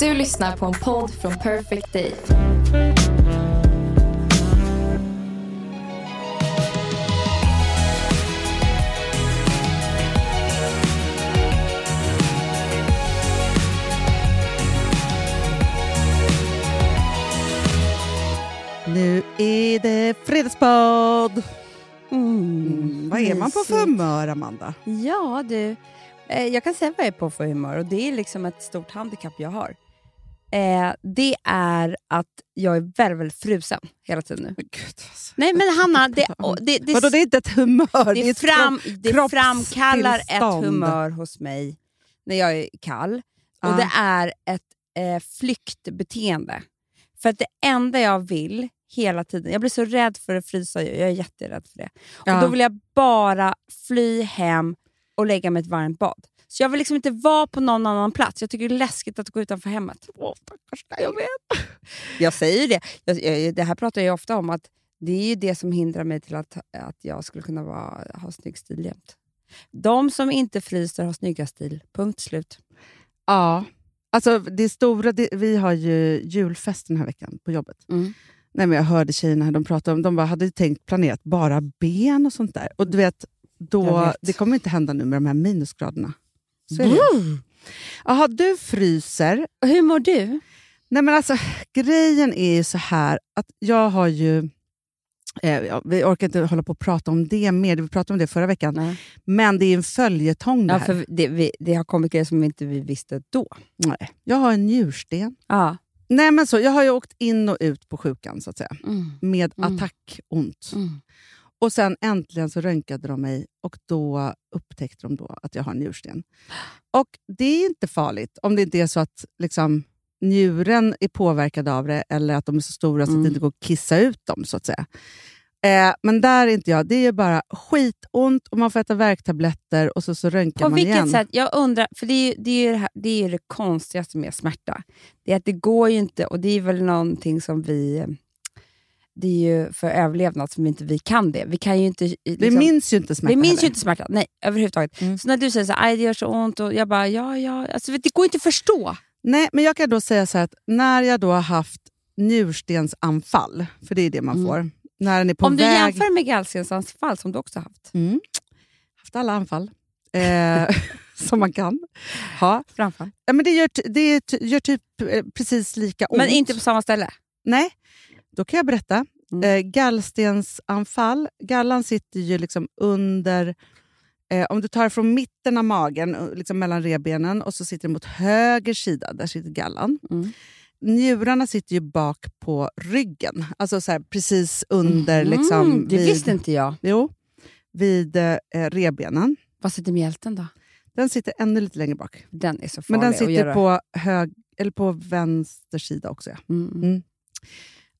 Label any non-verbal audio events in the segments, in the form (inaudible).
Du lyssnar på en podd från Perfect Day. Nu är det fredagspodd! Mm. Vad är man på för humör, Amanda? Ja, du. Eh, jag kan säga vad jag är på för humör och det är liksom ett stort handikapp jag har. Eh, det är att jag är väldigt, väldigt frusen hela tiden nu. Gud, alltså. Nej men Hanna, det, (laughs) det, det, Vadå, det är inte ett humör, det, är ett fram, det framkallar ett humör hos mig när jag är kall. Ja. Och det är ett eh, flyktbeteende. För att det enda jag vill hela tiden, jag blir så rädd för att frysa, jag är jätterädd för det. Ja. Och Då vill jag bara fly hem och lägga mig i ett varmt bad. Så jag vill liksom inte vara på någon annan plats. Jag tycker det är läskigt att gå utanför hemmet. Åh, stackars dig. Jag vet. (laughs) Jag säger det. Jag, jag, det här pratar jag ofta om, att det är ju det som hindrar mig till att, att jag skulle kunna vara, ha snygg stil jämt. De som inte fryser har snygga stil. Punkt slut. Ja, alltså det stora, det, vi har ju julfest den här veckan på jobbet. Mm. Nej, men jag hörde tjejerna här, de pratade om, de bara hade tänkt planerat bara ben och sånt där. Och du vet, då, vet. det kommer inte hända nu med de här minusgraderna. Så är det. Jaha, du fryser. Och hur mår du? Nej men alltså, grejen är ju så här att jag har ju... Eh, ja, vi orkar inte hålla på och prata om det mer, vi pratade om det förra veckan. Nej. Men det är en följetong det Ja, här. för det, vi, det har kommit grejer som inte vi visste då. Nej. Jag har en njursten. Ja. Nej, men så, jag har ju åkt in och ut på sjukan så att säga, Mm. med Mm. attackont. Mm. Och sen äntligen så röntgade de mig och då upptäckte de då att jag har en njursten. Och det är inte farligt om det inte är så att liksom, njuren är påverkad av det eller att de är så stora så att Mm. det inte går att kissa ut dem. så att säga. Eh, men där är inte jag. Det är bara skitont och man får äta värktabletter och så, så röntgar På man vilket igen. sätt? Jag undrar, för det är, ju, det, är det, här, det är det konstigaste med smärta. Det är att det går ju inte, och det är väl någonting som vi... Det är ju för överlevnad som inte vi kan det. Vi kan ju inte... Vi liksom- minns ju inte smärta vi minns heller. ju inte smärta, nej överhuvudtaget. Mm. Så när du säger så här, "Aj, det gör så ont, och jag bara, ja, ja. Alltså, det går inte att förstå. Nej, men jag kan då säga så att när jag då har haft njurstensanfall, för det är det man Mm. får, när den är på Om du väg... jämför med gallstensanfall som du också har haft. Mm. Haft alla anfall eh, (laughs) som man kan ha. Framfall. Ja, men det gör, det gör typ eh, precis lika ont. Men inte på samma ställe. Nej, då kan jag berätta. Mm. Eh, gallstensanfall, gallan sitter ju liksom under... Eh, om du tar från mitten av magen, eh, liksom mellan revbenen, och så sitter den mot höger sida, där sitter gallan. Mm. Njurarna sitter ju bak på ryggen, alltså så här, precis under... Mm, Liksom, det vid, visste inte jag. Jo, vid eh, revbenen. Vad sitter mjälten då? Den sitter ännu lite längre bak. Den är så farlig Men den sitter på, hög, eller på vänster sida också. Ja. Mm.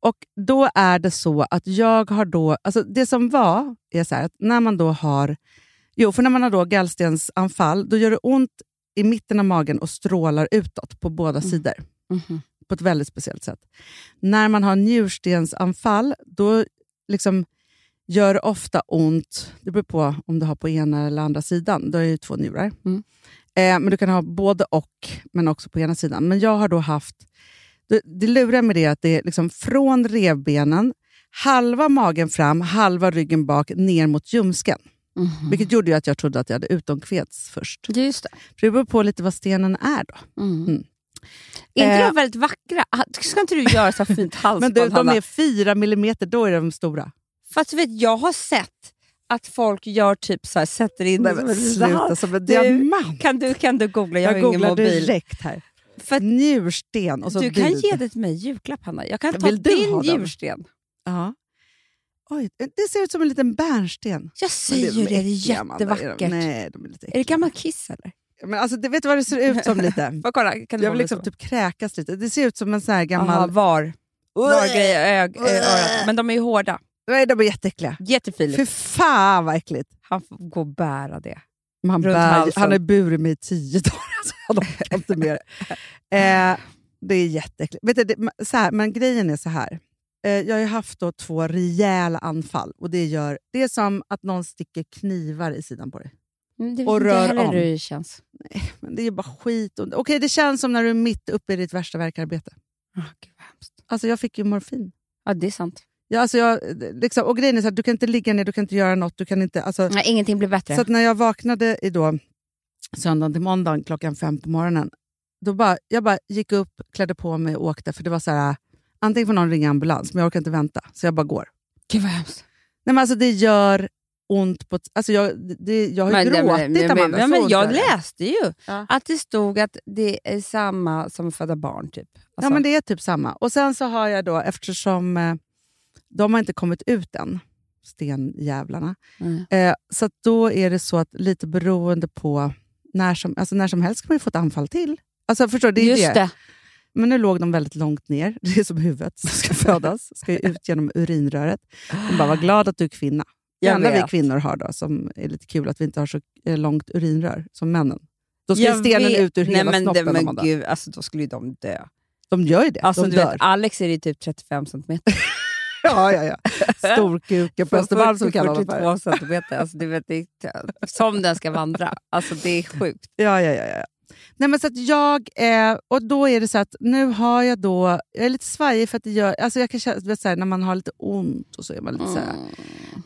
Mm. Och då är det så att jag har då... Alltså det som var är så här att när man då har... Jo, för när man har då gallstensanfall, då gör det ont i mitten av magen och strålar utåt på båda Mm. sidor. Mhm. På ett väldigt speciellt sätt. När man har njurstensanfall, då liksom gör det ofta ont. Det beror på om du har på ena eller andra sidan. Du har ju två njurar. Mm. Eh, men du kan ha både och, men också på ena sidan. Men jag har då haft... Det, det lurar med det att det är liksom från revbenen, halva magen fram, halva ryggen bak, ner mot ljumsken. Mhm. Vilket gjorde att jag trodde att jag hade utomkveds först. Just det. För det beror på lite vad stenen är då. Mm. Mm. Är inte Eh. de väldigt vackra? Ah, Ska inte du göra så fint (laughs) halsband, Men du, de är fyra millimeter, då är de stora. Fast du vet, jag har sett att folk gör typ så här, sätter in... Nej, men sluta, som en Du, diamant. Kan du, kan du googla? Jag, Jag, har ingen googlar mobil. direkt här. För Njursten och så du kan ge det till mig i julklapp, Hanna. Jag kan ta Vill du din njursten. Ja. Oj, det ser ut som en liten bärnsten. Jag säger de det, det är jättevackert. Nej, de är lite Är det gammal kiss eller? Men alltså, det, vet du vad det ser ut som lite? (laughs) Kolla? Kan det Jag vill liksom typ kräkas lite. Det ser ut som en sån här Aha, gammal... var. Var grej i ög- örat. Men de är ju hårda. Nej, de är jätteäckliga. Jättefilip. Fy fan vad äckligt. Han får gå och bära det. Man Runt bär, halsen. han har burit mig i tio dagar. (laughs) Alltså, jag orkar (laughs) inte mer. Eh, det är jätteäckligt. Vet du, det, så här, men grejen är så här. Eh, jag har haft då två rejäla anfall. Och Det gör det är som att någon sticker knivar i sidan på dig. Mm, det Och rör om. det känns. Men det är bara skit. Okej, det känns som när du är mitt uppe i ditt värsta verkarbete. Oh, Gud, vad hemskt. Alltså, jag fick ju morfin. Ja, det är sant. Ja, alltså jag, liksom, och grejen är så att du kan inte ligga ner, du kan inte göra något. Du kan inte, alltså, Nej, ingenting blir bättre. Så när jag vaknade i då, söndagen till måndagen klockan fem på morgonen, då bara, jag bara gick upp, klädde på mig och åkte. För det var så här, antingen får någon ringa ambulans, men jag orkar inte vänta. Så jag bara går. Gud vad hemskt. Nej, men alltså, det gör ont. på... Alltså, jag, det, jag har ju Men, gråtit, men, men, Amanda. ja, men ont jag läste ju Ja. att det stod att det är samma som att föda barn. Typ. Ja, Alltså, men det är typ samma. Och sen så har jag då, eftersom eh, de har inte kommit ut än, stenjävlarna, mm. eh, så då är det så att lite beroende på när som, alltså när som helst kan man ju få ett anfall till. Alltså förstår det är ju Just det. det. Men nu låg de väldigt långt ner. Det är som huvudet som ska (laughs) födas. ska ju ut genom urinröret. De bara, var glad att du är kvinna. Det enda vi kvinnor har då, som är lite kul, att vi inte har så eh, långt urinrör som männen. Då Jag stenen vet. ut ur Nej, hela men, det- snoppen. men Amanda. gud, alltså, Då skulle ju de dö. De gör ju det. Alltså, de dör. vet, Alex är ju typ 35 centimeter. Ja, ja, ja. Storkuken på Östermalm som vi kallar dem för. 42 centimeter. Alltså, du vet, det är, som den ska vandra. Alltså, det är sjukt. Ja, ja, ja. ja. Nej, men så att jag, eh, och då är det så att nu har jag då, jag är lite svajig för att det gör, alltså jag kan känna, vet, så här, när man har lite ont och så är man lite, så här,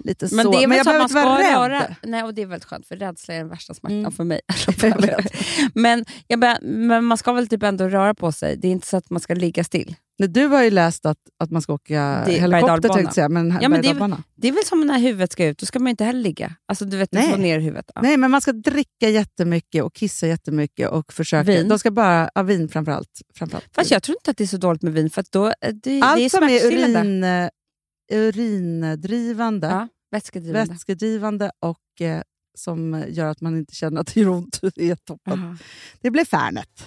lite Mm. Men så. det är väl jag behöver inte vara rädd. Nej, och det är väldigt skönt, för rädsla är den värsta smärtan Mm. för mig. (laughs) Vet. men, jag men man ska väl typ ändå röra på sig. Det är inte så att man ska ligga still. Du har ju läst att, att man ska åka Det helikopter, tänkte jag men, Ja, men det är-. Det är väl som när huvudet ska ut, då ska man inte heller ligga. Alltså du vet, Nej. få ner huvudet. Ja. Nej, men man ska dricka jättemycket och kissa jättemycket och försöka... Vin. De ska bara, ja, vin framförallt. framförallt. Fast jag tror inte att det är så dåligt med vin, för då, eh, det, det är Allt som är urin, urindrivande, Ja, vätskedrivande. vätskedrivande och eh, som gör att man inte känner att det gör ont, (laughs) det är toppen. Aha. Det blir Färnet.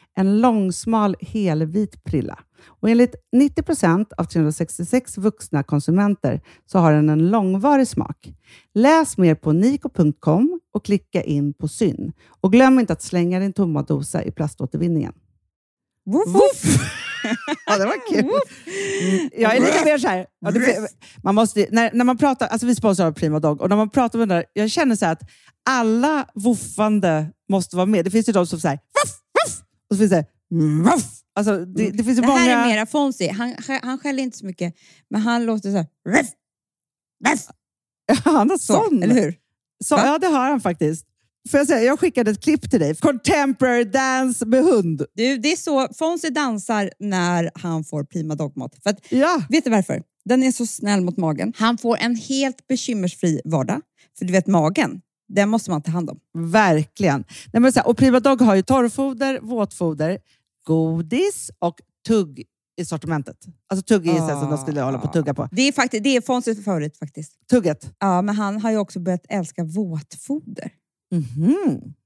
En långsmal helvit prilla. Och enligt 90 procent av 366 vuxna konsumenter så har den en långvarig smak. Läs mer på niko.com och klicka in på Syn. Och glöm inte att slänga din tomma dosa i plaståtervinningen. Woof! (laughs) ja, det var kul. Jag är lite mer så här. Ja, det, man måste, när, när man pratar, alltså vi sponsrar av Prima Dog och när man pratar med den där, jag känner så att alla woofande måste vara med. Det finns ju de som säger voff, och så finns det. Alltså, det, det finns ju Det många... här är mera Fonzie. Han, han skäller inte så mycket, men han låter så här... (laughs) Han har så, sån. eller hur? Så, ja, det har han faktiskt. Får jag, säga, jag skickade ett klipp till dig. Contemporary dance med hund. Du, det är så Fonzie dansar när han får prima dogmat. För att, Ja. vet du varför? Den är så snäll mot magen. Han får en helt bekymmersfri vardag. För du vet, magen, den måste man ta hand om. Verkligen. Nej, men så här, och Prima Dog har ju torrfoder, våtfoder, godis och tugg i sortimentet. Alltså tugg är ah. som de skulle hålla på att tugga på. Det är, faktiskt, det är Fonzies favorit faktiskt. Tugget. Ja, men han har ju också börjat älska våtfoder. Mhm.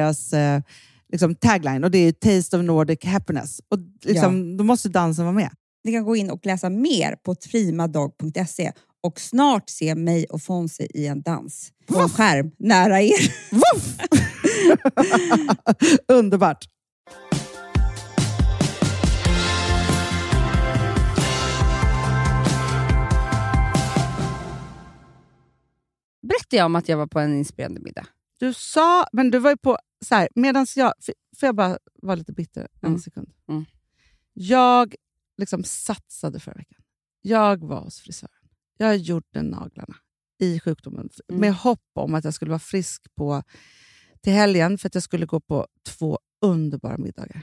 deras eh, liksom tagline och det är Taste of Nordic Happiness. Och liksom, Då måste dansen vara med. Ni kan gå in och läsa mer på primadog.se och snart se mig och Fonzie i en dans på en skärm nära er. (laughs) Underbart! Berättade jag om att jag var på en inspirerande middag? Du sa, men du var ju på, så här, medans jag, får jag bara vara lite bitter en Mm. sekund? Mm. Jag liksom satsade förra veckan. Jag var hos frisören. Jag gjorde naglarna i sjukdomen Mm. med hopp om att jag skulle vara frisk på till helgen för att jag skulle gå på två underbara middagar.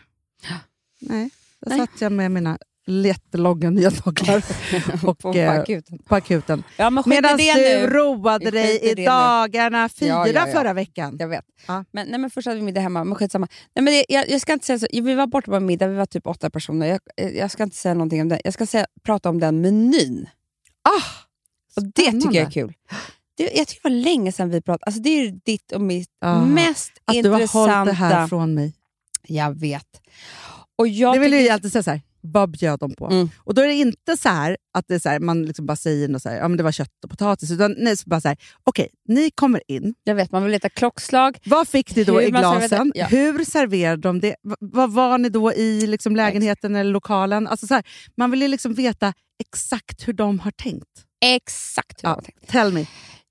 Nej, där Nej. satt jag med mina jättelånga nya naglar (laughs) och, på eh, akuten. på akuten. Ja, men Medan du nu. roade dig i dagarna fyra Ja, ja, förra veckan. Jag vet. Ja. Men, nej, men först hade vi middag hemma, men skitsamma. Nej, men det, jag, jag ska inte säga så. Vi var borta på en middag, vi var typ åtta personer. Jag, eh, jag ska inte säga någonting om det. Jag ska säga, prata om den menyn. Ah, Och det tycker jag är kul. Det, jag tycker det var länge sedan vi pratade. Alltså, det är ditt och mitt Ah, mest Att du har intressanta... hållit det här från mig. Jag vet. Och jag det vill jag alltid säga så här, vad bjöd de på? Mm. Och då är det inte så här att det är så här, man liksom bara säger något så här, ja, men det var kött och potatis. Utan nej, så bara så här, okej, ni kommer in. Jag vet, man vill veta klockslag. Vad fick ni då i glasen? ja. Hur serverade de det? V- vad var ni då i liksom lägenheten eller lokalen? Alltså så här, man vill ju liksom veta exakt hur de har tänkt. Exakt hur Ja. man tänkte. Tell me.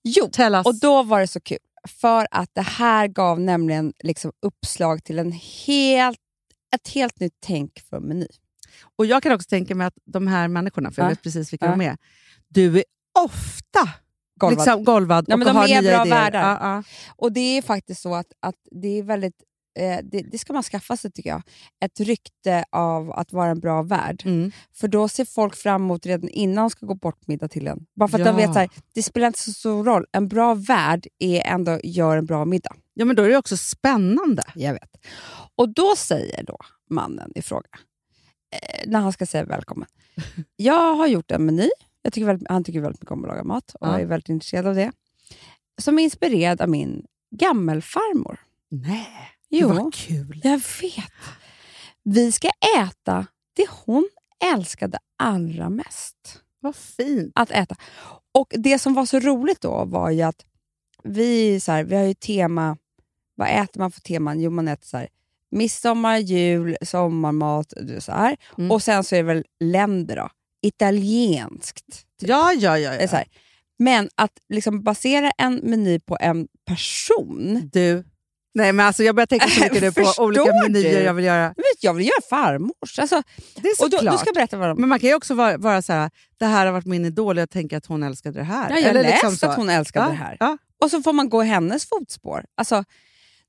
Jo, Tell us. och då var det så kul. För att det här gav nämligen liksom uppslag till en helt, ett helt nytt tänk för meny. Och jag kan också tänka mig att de här människorna, för jag Ja. vet precis vilka de är, du är ofta Golvad. Liksom golvad Ja, och men de har är bra idéer. ja. Och det är faktiskt så att, att det är väldigt eh, det, det ska man skaffa sig tycker jag. Ett rykte av att vara en bra värd. Mm. För då ser folk fram emot redan innan de ska gå bort middag till en. Bara för att Ja. de vet så här, det spelar inte så stor roll. En bra värd är ändå gör en bra middag. ja, men då är det också spännande. Jag vet. Och då säger då mannen i fråga, när han ska säga välkommen. Jag har gjort en meny. Jag tycker väldigt, han tycker väldigt mycket om att laga mat och Ja. är väldigt intresserad av det. Som är inspirerad av min gammelfarmor. Nej, Jo. vad kul. Jag vet. Vi ska äta det hon älskade allra mest Vad fint. att äta. Och Det som var så roligt då var ju att vi, så här, vi har ju tema... Vad äter man för teman? Jo, man äter så här, midsommar, jul, sommarmat. du, Så här. Mm. Och sen så är det väl länder då. Italienskt. typ. Ja, ja, ja. Ja. Så här. Men att liksom basera en meny på en person. Du. Nej, men alltså, jag börjar tänka så mycket nu på (laughs) olika menyer du? jag vill göra. Men vet, jag vill göra farmors. Alltså, Det är och då, såklart. då ska berätta vad de... Men man kan ju också vara, vara så här, det här har varit min idol och jag tänker att hon älskade det här. Ja, jag Eller läste liksom så. att hon älskade ja, det här. Ja, Och så får man gå i hennes fotspår. Alltså,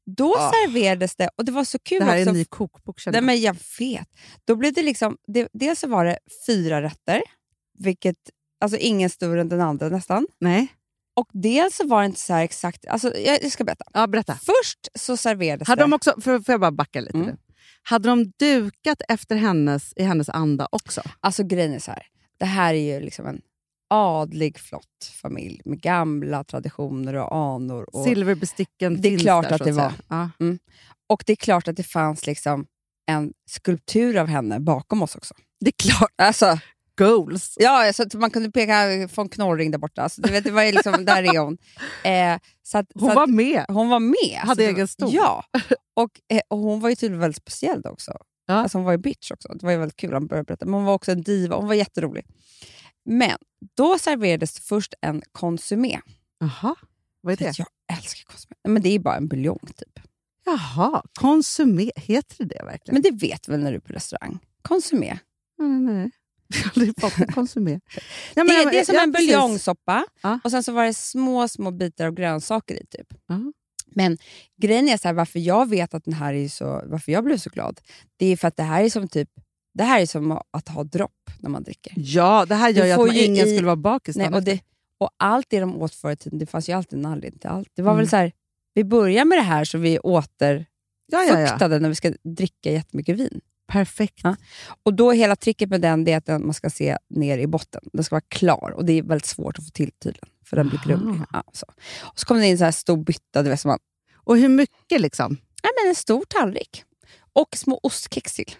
då Ah. serverades det, och det var så kul det här är också. en ny kokbok känner Nej, jag. men jag vet. Då blev det liksom, det, dels så var det fyra rätter, vilket, alltså ingen större än den andra nästan. Nej. Och dels så var det inte så exakt, alltså jag, jag ska berätta. Ja, berätta. Först så serverades Hade det... de också, för, får jag bara backa lite Mm. nu? Hade de dukat efter hennes, i hennes anda också? Alltså grejen är så här. det här är ju liksom en adlig flott familj med gamla traditioner och anor. Och, Silverbesticken Det är klart där, att det säga. Ja. och det är klart att det fanns liksom en skulptur av henne bakom oss också. Det är klart. Alltså, Goals. ja, så att man kunde peka från Knorring där borta. Alltså, du vet, det var liksom, (laughs) där är hon. Eh, så att, Hon så att, var med. hon var med. Hade Så egen stol. Ja, (laughs) och, eh, och hon var ju tydligen väldigt speciell också. Ja. Alltså hon var ju bitch också. Det var ju väldigt kul han började berätta. Men hon var också en diva. Hon var jätterolig. Men då serverades först en konsumé. Jaha, vad är det? Jag älskar konsumé. Men det är bara en buljong typ. Jaha, konsumé. Heter det det verkligen? Men det vet väl när du är på restaurang? Konsumé. Nej, nej. (laughs) Jag har aldrig konsumé. (laughs) Nej, men- det, det är som ja, en buljongsoppa Ja. och sen så var det små, små bitar av grönsaker i. typ. Ja. Men grejen är så här, varför jag vet att den här är så, varför jag blev så glad, det är för att det här är som typ det här är som att ha dropp när man dricker. Ja, det här gör Du ju att man, ju ingen i- skulle vara bakis. Nej, och, det, och allt det de åt förr i tiden, det fanns ju alltid en anledning till allt. Det var Mm. väl så här, vi börjar med det här så vi återfuktade ja, ja, ja. när vi ska dricka jättemycket vin. Perfekt. Ja. Och då hela tricket med den är att den- man ska se ner i botten. Den ska vara klar och det är väldigt svårt att få till tydligen. För den blir grumlig. Ja, så. Och så kom det in en så här stor bytta, du vet, som man, Och hur mycket liksom? nej, men en stor tallrik. Och små ostkex till.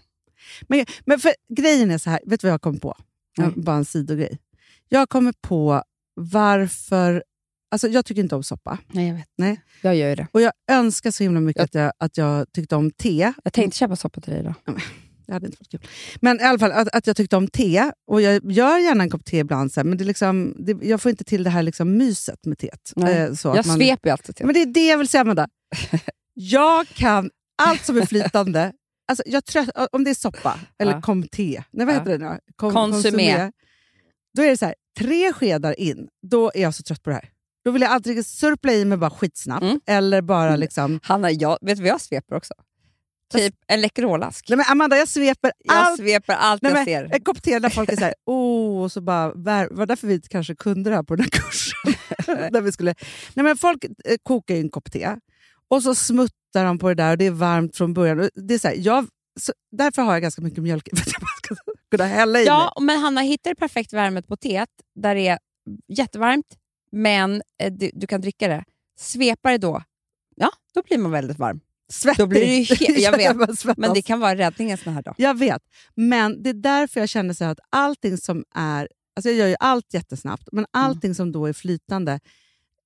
Men, men för grejen är så här, vet du vad jag kom på? Nej. Bara en sidogrej. Jag kommer på varför... Alltså jag tycker inte om soppa. Nej, jag vet. Nej. Jag gör ju det. Och jag önskar så himla mycket Jag- att, jag, att jag tyckte om te. Jag tänkte köpa soppa till dig idag. Det hade inte varit kul. Men i alla fall att, att jag tyckte om te. Och jag gör gärna en kopp te ibland, så här, men det liksom, det, jag får inte till det här liksom myset med teet. Eh, så Jag att man, sveper ju alltid till. Men det är det jag vill säga, Amanda. Jag kan allt som är flytande. (laughs) Alltså, jag trött, om det är soppa eller Ja. komté. Nej, vad Ja. heter det nu? Kom, Konsumé. Då är det så här, tre skedar in, då är jag så trött på det här. Då vill jag antingen surpla i mig bara skitsnabbt, Mm. eller bara Mm. liksom... Hanna, jag, vet du vad jag sveper också? Typ en Läkerolask. Nej, men Amanda, jag sveper Jag allt. sveper allt Nej, jag ser. en kopp te där folk är så här, (laughs) oh, och så bara, var, därför vi kanske kunde det här på den här kursen. (laughs) där vi skulle, nej, men folk eh, kokar ju en kopp te och så smuttar de på det där och det är varmt från början. Det är så här, jag, så, därför har jag ganska mycket mjölk (laughs) för att jag ska kunna hälla i mig. Ja, men Hanna, hittar du perfekt värmet på teet där det är jättevarmt, men eh, du, du kan dricka det. Svepar det då, ja, då blir man väldigt varm. Svettig. Då blir det (laughs) jag vet. Men det kan vara räddningen sån här dag. Jag vet, men det är därför jag känner så att allting som är... Alltså jag gör ju allt jättesnabbt, men Mm. allting som då är flytande,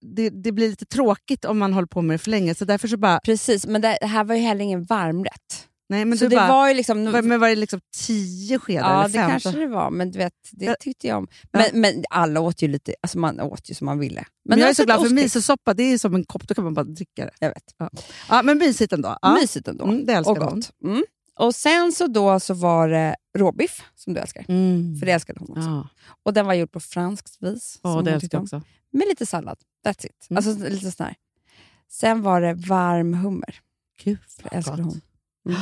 det, det blir lite tråkigt om man håller på med det för länge. Så därför så bara... Precis, men det, här var ju heller ingen varmrätt. Nej, men så det bara var ju liksom... Var, men var det liksom tio skedar ja, det kanske det var, men du vet, det Ja. tyckte jag om. Ja. Men, men alla åt ju lite, alltså man åt ju som man ville. Men jag är så alltså glad för misosoppa, det är som en kopp, då kan man bara dricka det. Jag vet. Ja, men mysigt ändå. Ja. Mysigt ändå. Mm, det älskar och gott. Mm. Och sen så då så var det råbiff, som du älskar. Mm. För det älskade hon också. Ja, Och den var gjord på franskt vis. ja som det älskar jag också. Med lite sallad. That's it. Mm. Alltså lite sån här. Sen var det varm hummer. Gud vad älskade hon. Mm.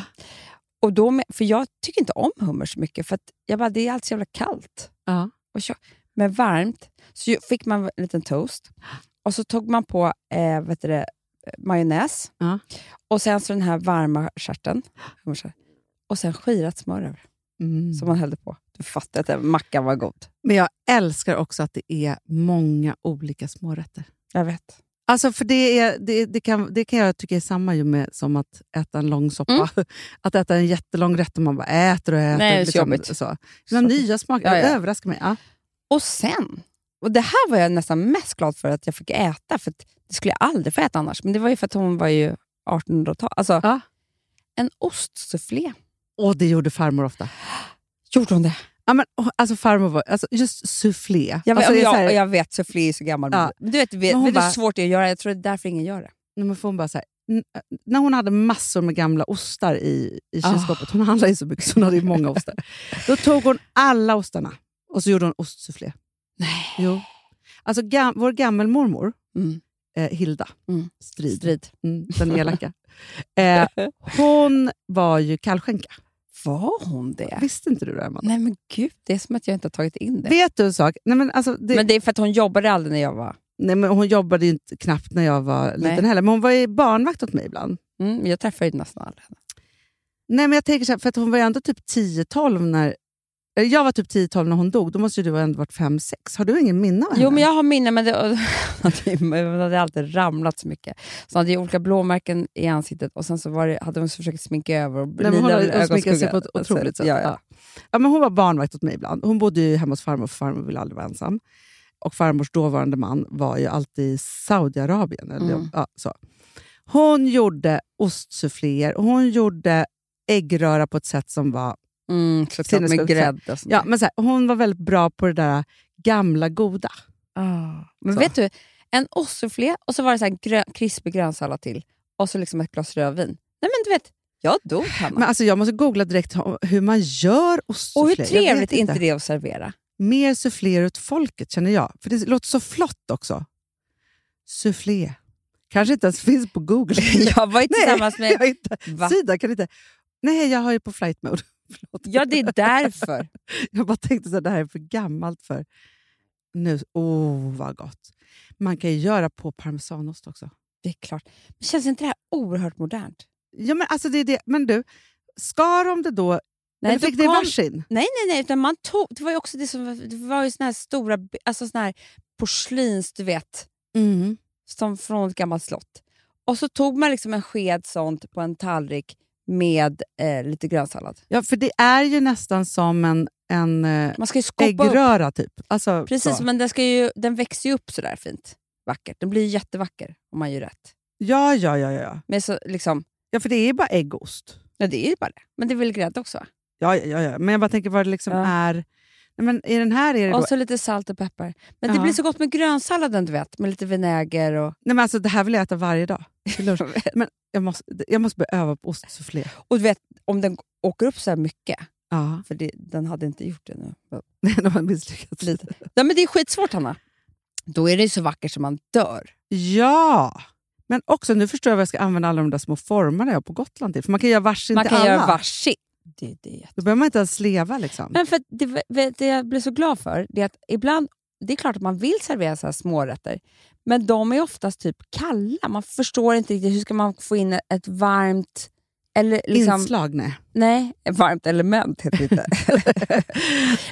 Och då med, för jag tycker inte om hummer så mycket, för jag bara, det är alltid så jävla kallt. Och så, men varmt, så fick man en liten toast. Och så tog man på eh, vet det, majonnäs. Ja. Och sen så den här varma stjärten. Och sen skirat smör över, Mm. som man hällde på. Du fattar att den mackan var god. Men jag älskar också att det är många olika smårätter. Jag vet. Alltså för det, är, det, det, kan, det kan jag tycka är samma ju med som att äta en lång soppa. Mm. (laughs) Att äta en jättelång rätt och man bara äter och äter. Nej, det är så liksom, jobbigt. så. Några nya smaker, Ja, ja. det överraskar mig. Ja. Och sen, och det här var jag nästan mest glad för att jag fick äta, för det skulle jag aldrig få äta annars. Men det var ju för att hon var ju 1800-tal. Alltså, Ja. En ostsufflé. Och det gjorde farmor ofta. Gjorde hon det? Ja, men, alltså farmor var, alltså, just soufflé. Jag, alltså, jag, här- jag vet, soufflé är så gammal. Ja. Men du vet, vet, Men vet bara- hur svårt det är att göra? Jag tror det är därför ingen gör det. Men får hon bara så här, när hon hade massor med gamla ostar i, i kylskåpet, hon handlade ju så mycket så hon hade ju många ostar. (laughs) Då tog hon alla ostarna och så gjorde hon ostsufflé. Nej. Jo. Alltså gam, vår gammelmormor, Mm. eh, Hilda Mm. Strid, Strid. Mm, den elaka, eh, hon var ju kallskänka. Var hon det? Visste inte du det, Amanda? Nej men gud, det är som att jag inte har tagit in det. Vet du en sak? Nej, men alltså, det, Men det är för att hon jobbade aldrig när jag var... nej, men hon jobbade ju inte knappt när jag var liten Nej. heller, men hon var ju barnvakt åt mig ibland. Mm, jag träffade ju nästan aldrig henne. Nej, men jag tänker så här, för att hon var ju ändå typ 10-12 när Jag var typ 10-12 när hon dog. Då måste ju du ha ändå varit 5-6. Har du ingen minne av henne? Jo, men jag har minne, men det, (laughs) det hade alltid ramlat så mycket. Så hon hade olika blåmärken i ansiktet och sen så var det, hade hon försökt sminka över och Nej, men hon har sminkat sig på ett otroligt sätt. Ja, ja. Ja. Ja, men hon var barnvakt åt mig ibland. Hon bodde ju hemma hos farmor, för farmor ville aldrig vara ensam. Och farmors dåvarande man var ju alltid i Saudiarabien. Eller, Mm. ja, så. Hon gjorde ostsuffléer och hon gjorde äggröra på ett sätt som var... Mm, såklart, med grädde och sånt Ja, men så här, hon var väldigt bra på det där gamla goda. Ah. Men Så. vet du, en ostsufflé och så var det så här grön, krispig grönsallad till och så liksom ett glas rödvin. Nej men du vet, jag dog Hanna. Men alltså, jag måste googla direkt hur man gör och ostsufflé. hur Jag trevligt är inte det att servera? Mer suffléer åt folket känner jag. För det låter så flott också. Soufflé. Kanske inte ens finns på Google. (laughs) jag var ju (laughs) tillsammans Nej, jag med... har inte. Va? Sida kan inte. Nej, jag har ju på flight mode. (laughs) Förlåt. Ja, det är därför. (laughs) Jag bara tänkte att det här är för gammalt för... Nu, oh, vad gott. Man kan ju göra på parmesanost också. Det är klart. Men känns inte det här oerhört modernt? Ja, men, alltså det är det. men du, skar de det då? Nej, eller fick det i kom- varsin? Nej, nej, nej. Utan man tog, det var ju också det som det var ju såna här stora alltså såna här porslins, du vet, Mm. som från ett gammalt slott. Och så tog man liksom en sked sånt på en tallrik med eh, lite grönsallad. Ja, för det är ju nästan som en, en eh, Man ska ju upp. äggröra, typ. Alltså, Precis, så. men den, ska ju, den växer ju upp sådär fint. Vackert. Den blir jättevacker om man gör rätt. Ja, ja, ja, ja. Men så, liksom, Ja, för det är bara äggost. ja, det är ju bara det. Men det är väl grädde också? va? Ja, ja, ja. Men jag bara tänker vad det liksom Ja. är... Men I den här är det då... Och så lite salt och peppar. Men det blir så gott med grönsalladen, du vet. Med lite vinäger och... Nej, men alltså, det här vill jag äta varje dag. (laughs) men jag måste, jag måste börja öva på ostsufflé. Och du vet, om den åker upp så här mycket, Ja, för det, den hade inte gjort det nu. (laughs) de har misslyckats. Lite. Nej, men det är skitsvårt, Hanna. Då är det ju så vackert som man dör. Ja! Men också, nu förstår jag vad jag ska använda alla de där små formarna jag har på Gotland till. För man kan göra varsin Man till kan alla. göra varsin. Det, det är jätte- Då behöver man inte ens sleva. Liksom. Men för det, det jag blir så glad för det är att ibland, det är klart att man vill servera så här smårätter, men de är oftast typ kalla. Man förstår inte riktigt hur ska man få in ett varmt eller liksom, Inslag, nej. Nej, varmt element heter det inte.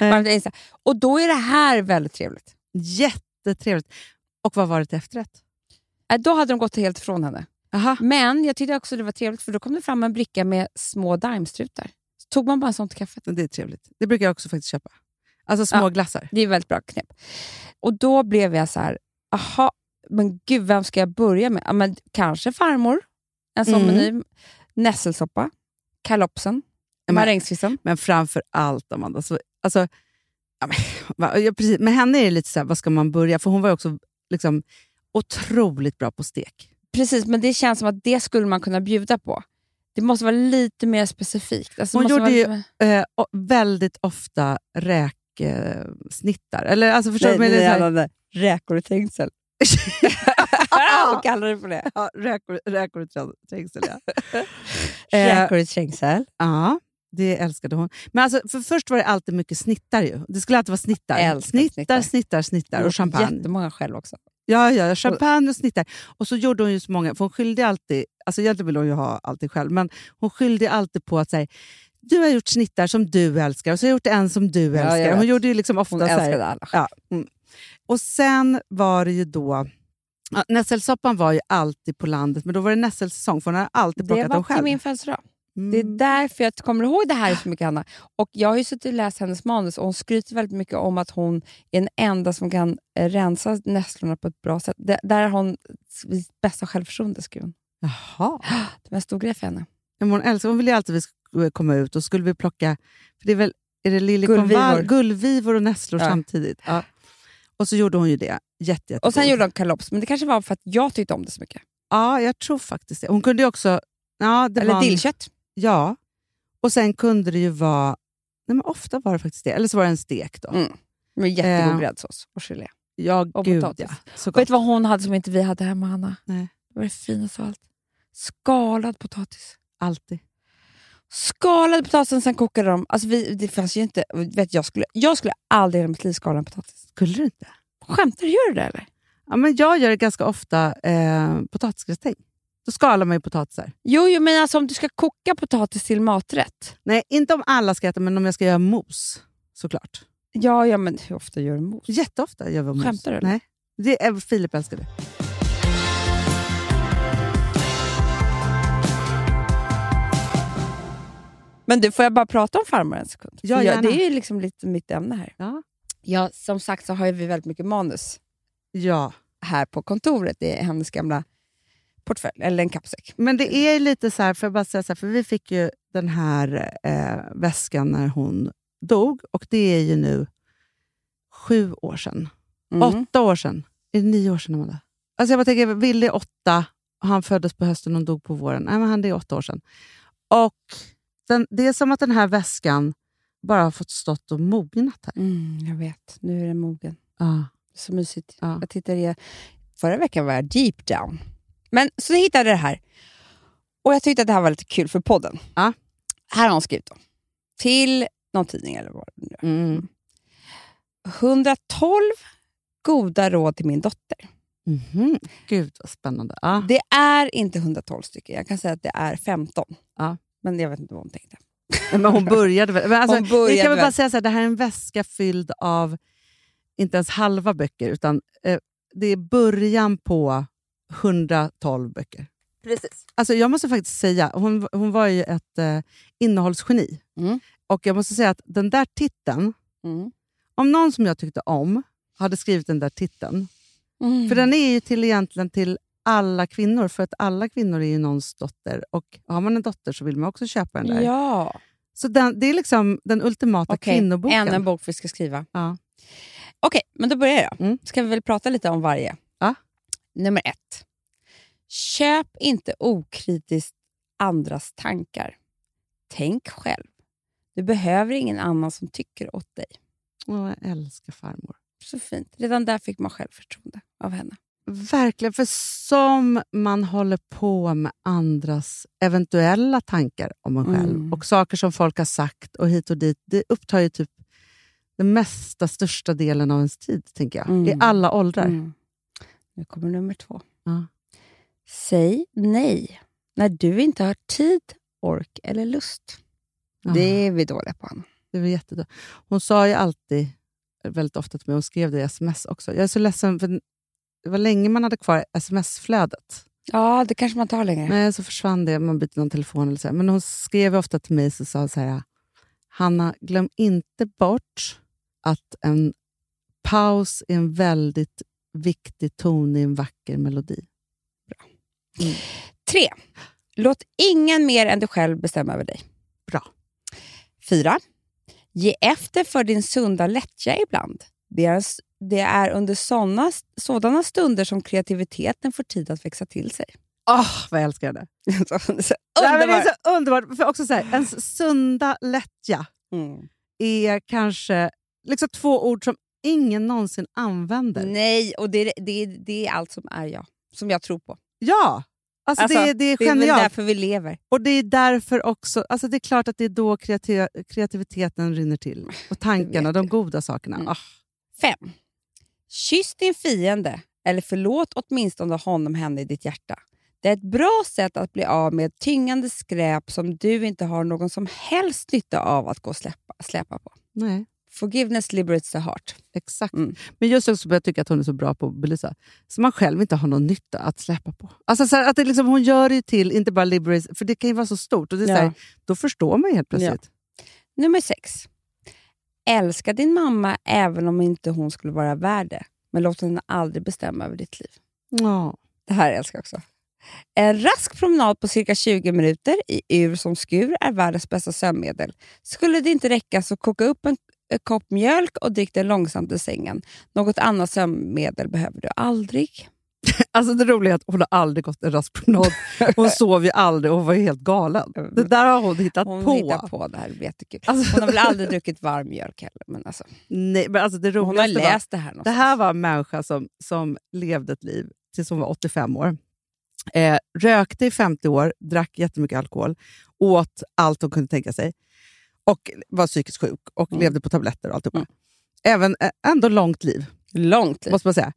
(laughs) (laughs) varmt inslag. Och då är det här väldigt trevligt. Jättetrevligt. Och vad var det till efterrätt? Äh, Då hade de gått helt ifrån henne. Aha. Men jag tyckte också det var trevligt för då kom det fram en bricka med små daimstrutar. Tog man bara en sån till kaffet. Det är trevligt. Det brukar jag också faktiskt köpa. Alltså små Ja. glassar. Det är väldigt bra knep. Och då blev jag så här, aha, men gud, vem ska jag börja med? Ja, men kanske farmor, en sån Mm. meny. Nässelsoppa, kalopsen, marängskvisten. Men framför allt, Amanda, så, alltså, ja, (laughs) precis. med henne är det lite så här, vad ska man börja? För hon var också liksom, otroligt bra på stek. Precis, men det känns som att det skulle man kunna bjuda på. Det måste vara lite mer specifikt. Alltså, Hon måste gjorde vara ju lite eh, och väldigt ofta räksnittar. Eller, alltså, förstår du? Nej, så här- nej, nej, Räkor i trängsel. (laughs) Hon kallar det för det. ja, räkor, räkor i trä- trängsel, ja. (laughs) Eh, Räkor i trängsel. ja, det älskade hon. Men alltså, för först var det alltid mycket snittar. Ju. Det skulle alltid vara snittar. Snittar, snittar. snittar, snittar och champagne. Jättemånga själv också. Ja, ja, champagne och snittar. Och så gjorde hon ju så många, för hon skyllde alltid, alltså egentligen ville hon ju ha alltid själv, men hon skyllde alltid på att säga du har gjort snittar som du älskar och så har jag gjort en som du älskar. Hon gjorde ju liksom ofta Hon så här- alla. Ja, mm. Och sen var det ju då... Ja, nässelsoppan var ju alltid på landet, men då var det nässelsäsong, för hon hade alltid Det plockat var dem till själv. min födelsedag. Mm. Det är därför jag kommer ihåg det här så mycket, Hanna. Och jag har ju suttit och läst hennes manus och hon skryter väldigt mycket om att hon är den enda som kan eh, rensa nässlorna på ett bra sätt. Det, där har hon bästa självförtroende, skriver hon. Jaha. (gasps) Det var en stor grej för henne. Ja, men hon, älskar, hon ville ju alltid att vi skulle komma ut och skulle vi plocka... För det är väl är det Gullvivor. gullvivor och nässlor Ja. samtidigt. Ja. Och så gjorde hon ju det. Jätte, Och sen gjorde hon kalops, men det kanske var för att jag tyckte om det så mycket. Ja, jag tror faktiskt det. Hon kunde ju också... Ja, det Eller var en- dillkött. Ja. Och sen kunde det ju vara... Nej, men ofta var det faktiskt det. Eller så var det en stek då. Mm. Med jättegod Eh, gräddsås och gelé. Ja, Och gud potatis. ja. Så gott. Vet du vad hon hade som inte vi hade hemma, Hanna? Nej. Det var det finaste av allt. Skalad potatis. Alltid. Skalade potatisen, sen kokade de. Alltså vi, det fanns ju inte... Vet, jag, skulle, jag skulle aldrig i mitt liv skala en potatis. Skulle du inte? Skämtar du? Gör du det eller? Ja, men jag gör det ganska ofta eh, potatisgratäng. Då skalar man ju potatisar. Jo, jo, men alltså om du ska koka potatis till maträtt. Nej, inte om alla ska äta, men om jag ska göra mos. såklart. Ja, ja, men hur ofta gör du mos? Jätteofta gör vi mos. Skämtar du? Nej. Det är, Filip älskar det. Men du, får jag bara prata om farmor en sekund? Ja, jag, det är ju liksom lite mitt ämne här. Ja. Ja, som sagt så har vi väldigt mycket manus ja. här på kontoret. Det är hennes gamla portfölj, eller en kappsäck. Men det är lite så här, för bara säga så här, för vi fick ju den här eh, väskan när hon dog och det är ju nu sju år sedan. Mm. Åtta år sedan. Är det nio år sedan, Amanda? Alltså jag bara tänker, Ville är åtta, han föddes på hösten och dog på våren. Nej, men han det är åtta år sedan. Och den, det är som att den här väskan bara har fått stått och mognat här. Mm, jag vet, nu är den mogen. Ja. Så mysigt. Ja. Jag tittade förra veckan var jag deep down. Men så jag hittade det här. Och jag tyckte att det här var lite kul för podden. Ja. Här har hon skrivit då. Till någon tidning eller vad det nu. Mm. 112 goda råd till min dotter. Mhm. Gud vad spännande. Ja. Det är inte 112 stycken. Jag kan säga att det är 15. Ja. Men jag vet inte vad hon tänkte. Men hon började väl... Men alltså, Hon började kan väl. bara säga så här, det här är en väska fylld av inte ens halva böcker, utan eh, det är början på 112 böcker. Precis. Alltså jag måste faktiskt säga, hon, hon var ju ett eh, innehållsgeni. Mm. Och jag måste säga att den där titeln, Mm. om någon som jag tyckte om hade skrivit den där titeln, Mm. för den är ju till egentligen till alla kvinnor, för att alla kvinnor är ju någons dotter. Och har man en dotter så vill man också köpa den där. Ja. Så den, det är liksom den ultimata Okej, kvinnoboken. än en bok vi ska skriva. Ja. Okej, men då börjar jag. Mm. Ska vi väl prata lite om varje? Nummer ett. Köp inte okritiskt andras tankar. Tänk själv. Du behöver ingen annan som tycker åt dig. Åh, jag älskar farmor. Så fint. Redan där fick man självförtroende av henne. Verkligen, för som man håller på med andras eventuella tankar om en själv Mm. och saker som folk har sagt och hit och dit, det upptar ju typ den mesta, största delen av ens tid, tänker jag. Mm. I alla åldrar. Mm. Nu kommer nummer två. Ja. Säg nej när du inte har tid, ork eller lust. Ja. Det är vi dåliga på, Anna. Det var jättebra. Hon sa ju alltid, väldigt ofta till mig, hon skrev det i sms också. Jag är så ledsen, för det var länge man hade kvar sms-flödet. Ja, det kanske man tar längre. Men så försvann det, man bytte någon telefon eller så. Men hon skrev ofta till mig och sa så här, Hanna, glöm inte bort att en paus är en väldigt viktig ton i en vacker melodi. Tre. Låt ingen mer än du själv bestämma över dig. Bra. Fyra. Ge efter för din sunda lättja ibland. Det är, det är under såna, sådana stunder som kreativiteten får tid att växa till sig. Åh, vad jag älskar det! (laughs) Så Nej, men det underbart. är så underbart! För också så här, ens sunda lättja Mm. är kanske liksom två ord som ingen någonsin använder. Nej, och det, det, det är allt som är jag. Som jag tror på. Ja! Alltså, Alltså, det, det är Det är genialt. därför vi lever. Och det är därför också, alltså det är klart att det är då kreativ, kreativiteten rinner till. (laughs) Och tankarna, de goda sakerna. Mm. Ah, Fem. Kyss din fiende, eller förlåt åtminstone honom henne i ditt hjärta. Det är ett bra sätt att bli av med tyngande skräp som du inte har någon som helst nytta av att gå och släppa, släpa på. nej, Forgiveness liberates the heart. exakt. Mm. Men just också jag tycker att hon är så bra på att belysa, så man själv inte har någon nytta att släppa på. Alltså så här, att det liksom, hon gör det till, inte bara liberate, för det kan ju vara så stort. Och det är så Ja. här, då förstår man ju helt plötsligt. Nummer sex. Älska din mamma även om inte hon skulle vara värd det. Men låt henne aldrig bestämma över ditt liv. Ja. Det här älskar jag också. En rask promenad på cirka 20 minuter i ur som skur är världens bästa sömnmedel. Skulle det inte räcka så koka upp en kopp mjölk och drick den långsamt i sängen. Något annat sömnmedel behöver du aldrig. (laughs) Alltså det roliga är att hon har aldrig gått en rask promenad. Hon sov ju aldrig och var helt galen. Det där har hon hittat Hon på. hittar på det här, det jättekul. Alltså- Hon har väl aldrig druckit varm mjölk heller. Men alltså, Nej, men alltså det hon har roligaste var, läst det här Det någonstans. här var en människa som, som levde ett liv tills hon var 85 år. Eh, rökte i 50 år, drack jättemycket alkohol, åt allt hon kunde tänka sig och var psykiskt sjuk och Mm. levde på tabletter och alltihopa. Mm. Även, ändå långt liv, Långt liv. måste man säga.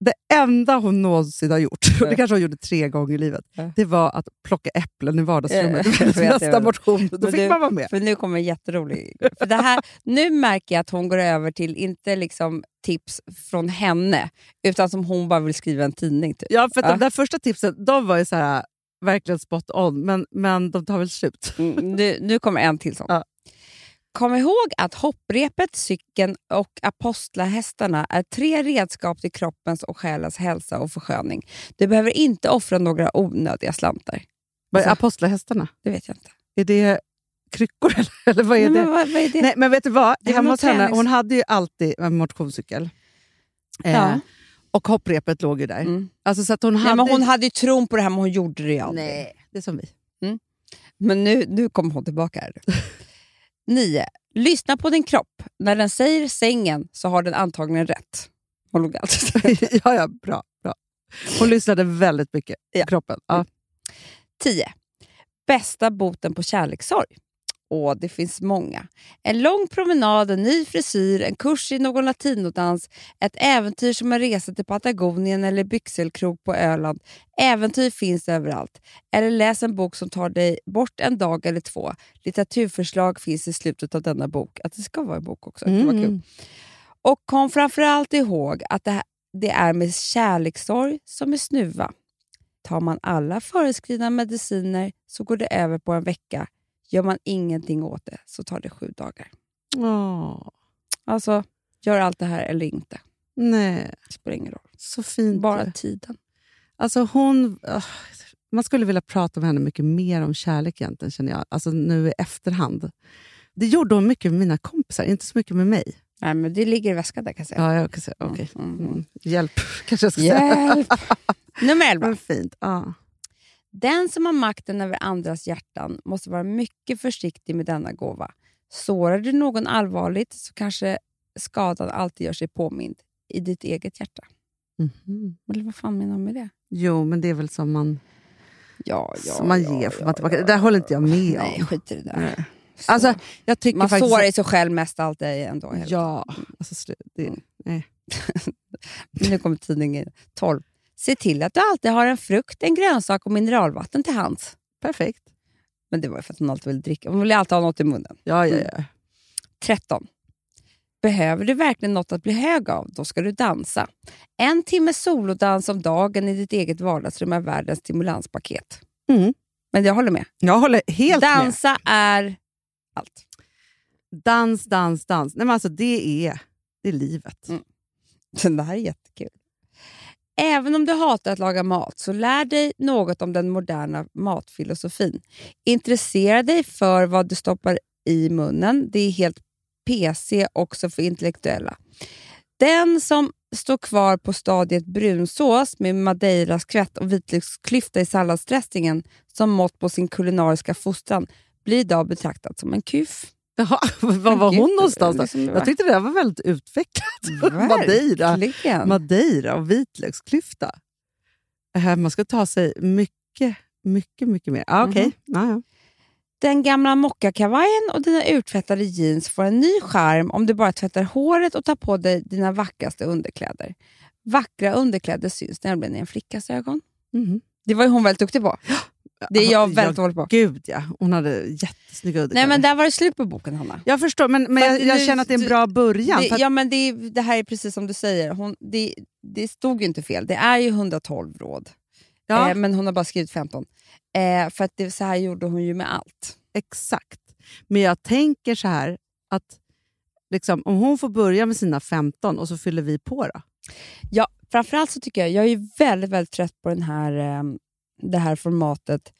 det enda hon någonsin har gjort, och det kanske hon gjorde tre gånger i livet, det var att plocka äpplen i vardagsrummet. Vet, (laughs) jag Nästa motion, då fick du- man vara med. För nu kommer en jätterolig för det här, Nu märker jag att hon går över till, inte liksom tips från henne, utan som hon bara vill skriva en tidning. Typ. Ja, för Ja. de där första tipsen de var ju så här, verkligen spot on, men, men de tar väl slut. Mm, nu, nu kommer en till sån. Ja. Kom ihåg att hopprepet, cykeln och apostlahästarna är tre redskap till kroppens och själens hälsa och försköning. Du behöver inte offra några onödiga slantar. Vad är Alltså- apostlahästarna? Det vet jag inte. Är det kryckor (laughs) eller, eller vad är Nej, det? men vad, vad är det? Nej, men vet du vad? Det Hemma hos henne, hon hade ju alltid en motionscykel. Eh, Ja. Och hopprepet låg ju där. Mm. Alltså, så att hon Nej, hade... men hon hade ju tron på det här, men hon gjorde det ju aldrig. Nej, det är som vi. Men nu, nu kommer hon tillbaka här. (laughs) 9. Lyssna på din kropp. När den säger sängen så har den antagligen rätt. Hon låg alltid (laughs) ja, ja, bra, bra. Hon lyssnade väldigt mycket på Ja. kroppen. Ja. 10. Bästa boten på kärlekssorg. Åh, det finns många. En lång promenad, en ny frisyr, en kurs i någon latinodans, ett äventyr som en resa till Patagonien eller byxelkrog på Öland. Äventyr finns överallt. Eller läs en bok som tar dig bort en dag eller två. Litteraturförslag finns i slutet av denna bok. Att det ska vara en bok också. Det var kul. Mm. Och kom framförallt ihåg att det, här, det är med kärlekssorg som med snuva. Tar man alla föreskrivna mediciner så går det över på en vecka. Gör man ingenting åt det så tar det sju dagar. Åh, Alltså, gör allt det här eller inte. nej, Det spelar ingen roll. så fint. Bara tiden. Alltså hon, ah, man skulle vilja prata med henne mycket mer om kärlek egentligen, känner jag. Alltså nu i efterhand. Det gjorde hon mycket med mina kompisar, inte så mycket med mig. Nej, men det ligger i väskan där kan jag säga. Ja, jag kan säga, okej. Mm, mm. Mm. Hjälp, (laughs) kanske jag ska säga. Hjälp! Nummer 11. Men fint. Ja. Den som har makten över andras hjärtan måste vara mycket försiktig med denna gåva. Sårar du någon allvarligt så kanske skadan alltid gör sig påmind i ditt eget hjärta. Mhm. Eller vad fan menar du med det? Jo, men det är väl som man, Ja, ja, som man ja, ger får man tillbaka. Det där håller inte jag med Nej, om. skit i det där. Nej. Så. Alltså, jag tycker man faktiskt... sårar sig själv mest allt det ändå. Ja, alltså, det, Mm. nej. (laughs) Nu kommer tidningen 12. Se till att du alltid har en frukt, en grönsak och mineralvatten till hands. Perfekt. Men det var ju för att hon alltid ville dricka. Hon ville alltid ha något i munnen. Ja, ja, Mm. ja. 13. Behöver du verkligen något att bli hög av, då ska du dansa. En timme solodans om dagen i ditt eget vardagsrum är världens stimulanspaket. Mm. Men jag håller med. Jag håller helt med. Dansa är allt. Dans, dans, dans. Nej, men alltså, det, är, det är livet. Mm. (laughs) Det här är jättekul. Även om du hatar att laga mat, så lär dig något om den moderna matfilosofin. Intressera dig för vad du stoppar i munnen. Det är helt PC också för intellektuella. Den som står kvar på stadiet brunsås med madeiraskvätt och vitlöksklyfta i salladsdressingen som mått på sin kulinariska fostran blir idag betraktad som en kuf. Jaha, (laughs) var var hon någonstans? Då? liksom, Jag tyckte det där var väldigt utvecklat. (laughs) Madeira. Madeira och vitlöksklyfta. Man ska ta sig mycket, mycket, mycket mer. Ah, Mhm. ja, ja. Den gamla mockakavajen och dina urtvättade jeans får en ny charm om du bara tvättar håret och tar på dig dina vackraste underkläder. Vackra underkläder syns nämligen i en flickas ögon. Mhm. Det var ju hon väldigt duktig på. Det är jag Ja, väldigt dålig på. Gud ja, hon hade jättesnygga Nej, underkläder. men där var det slut på boken, Hanna. Jag förstår, men, men jag, jag känner att det är en bra början. Det, att, ja, men det, det här är precis som du säger. Hon, det, det stod ju inte fel. Det är ju 112 råd. ja, Eh, men hon har bara skrivit 15. Eh, för att det, så här gjorde hon ju med allt. Exakt. Men jag tänker så här, att liksom, om hon får börja med sina 15 och så fyller vi på då. Ja, framförallt så tycker jag, jag är väldigt, väldigt trött på den här, eh, det här formatet.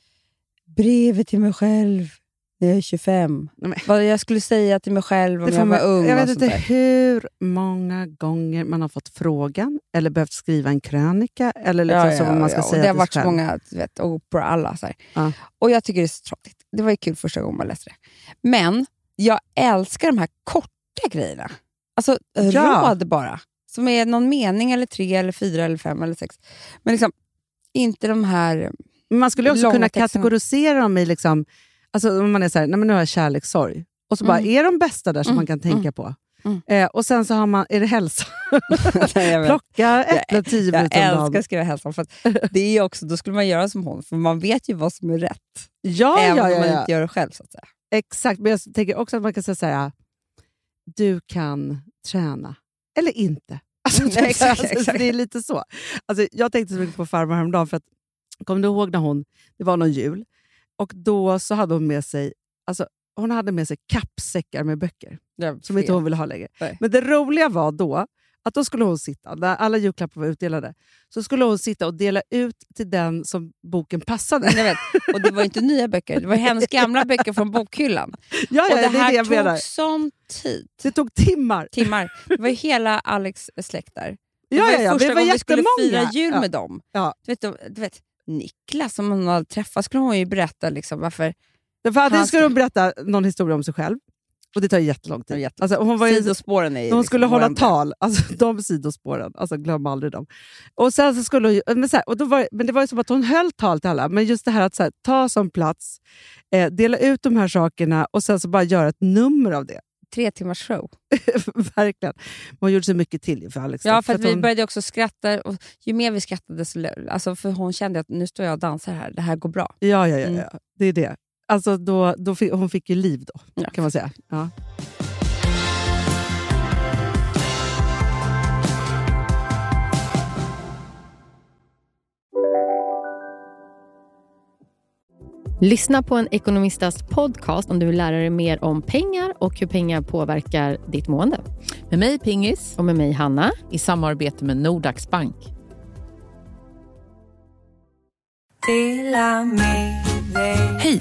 Brevet till mig själv när jag är 25. Nej, Vad jag skulle säga till mig själv om jag var ung. jag vet inte hur många gånger man har fått frågan eller behövt skriva en krönika eller liksom så vad man ska och säga Det har varit så många, du vet, Oprah, alla. Så här. Ja. Och jag tycker det är så tråkigt. Det var ju kul första gången man läste det. Men jag älskar de här korta grejerna. Alltså Ja. råd bara. Som är någon mening, eller tre, eller fyra, eller fem eller sex. Men liksom inte de här... Man skulle också kunna texterna. kategorisera dem i, liksom, alltså om man är så här, nej men nu har jag kärlekssorg. Och så bara, Mm. är de bästa där som Mm, man kan tänka på? Mm. Eh, och sen så har man, är det hälsa. (laughs) Jag. Plocka äpplen tio Jag minuter om älskar dagen. att skriva hälsan, för det är också, då skulle man göra som hon, för man vet ju vad som är rätt. Ja, även ja, om ja, man ja. inte gör det själv. så att säga. Exakt, men jag tänker också att man kan säga så här, du kan träna. Eller inte. Alltså, (laughs) typ exakt, alltså, exakt. Det är lite så. Alltså, jag tänkte så mycket på farmor häromdagen, för att, kommer du ihåg när hon, det var någon jul, och då så hade hon med sig, alltså, hon hade med sig kappsäckar med böcker som inte hon ville ha längre. Nej. Men det roliga var då att då skulle hon sitta, när alla julklappar var utdelade, så skulle hon sitta och dela ut till den som boken passade. Jag vet, och det var inte nya böcker, det var hennes gamla böcker från bokhyllan. (laughs) Ja, ja, och det det är här tog menar. sån tid. Det tog timmar. Timmar. Det var hela Alex släkt där. Det Ja, var ja, ja, första gången vi skulle fira jul Ja. med dem. Ja. Du vet, du vet, Niklas som hon hade träffat skulle hon ju berätta liksom varför. För antingen skulle hon berätta någon historia om sig själv, och det tar jättelång tid. Alltså, hon var ju, Sidospåren är ju hon liksom skulle hålla oändliga. tal, alltså, (laughs) de sidospåren, alltså, glöm aldrig dem. Och sen så skulle hon, men, så här, och då var, men det var ju som att hon höll tal till alla, men just det här att så här, ta som plats, eh, dela ut de här sakerna och sen så bara göra ett nummer av det. (laughs) Tre timmars show. Verkligen. Hon gjorde så mycket till för Alex. Ja, för att vi hon, började också skratta. Och ju mer vi skrattade, så, alltså för hon kände att nu står jag och dansar här, det här går bra. Ja, ja, ja, Mm. ja. det är det. Alltså då, då fick, hon fick ju liv då, Ja. kan man säga. Ja. Lyssna på en ekonomistas podcast om du vill lära dig mer om pengar och hur pengar påverkar ditt mående. Med mig Pingis Och med mig Hanna. i samarbete med Nordax Bank. Hej!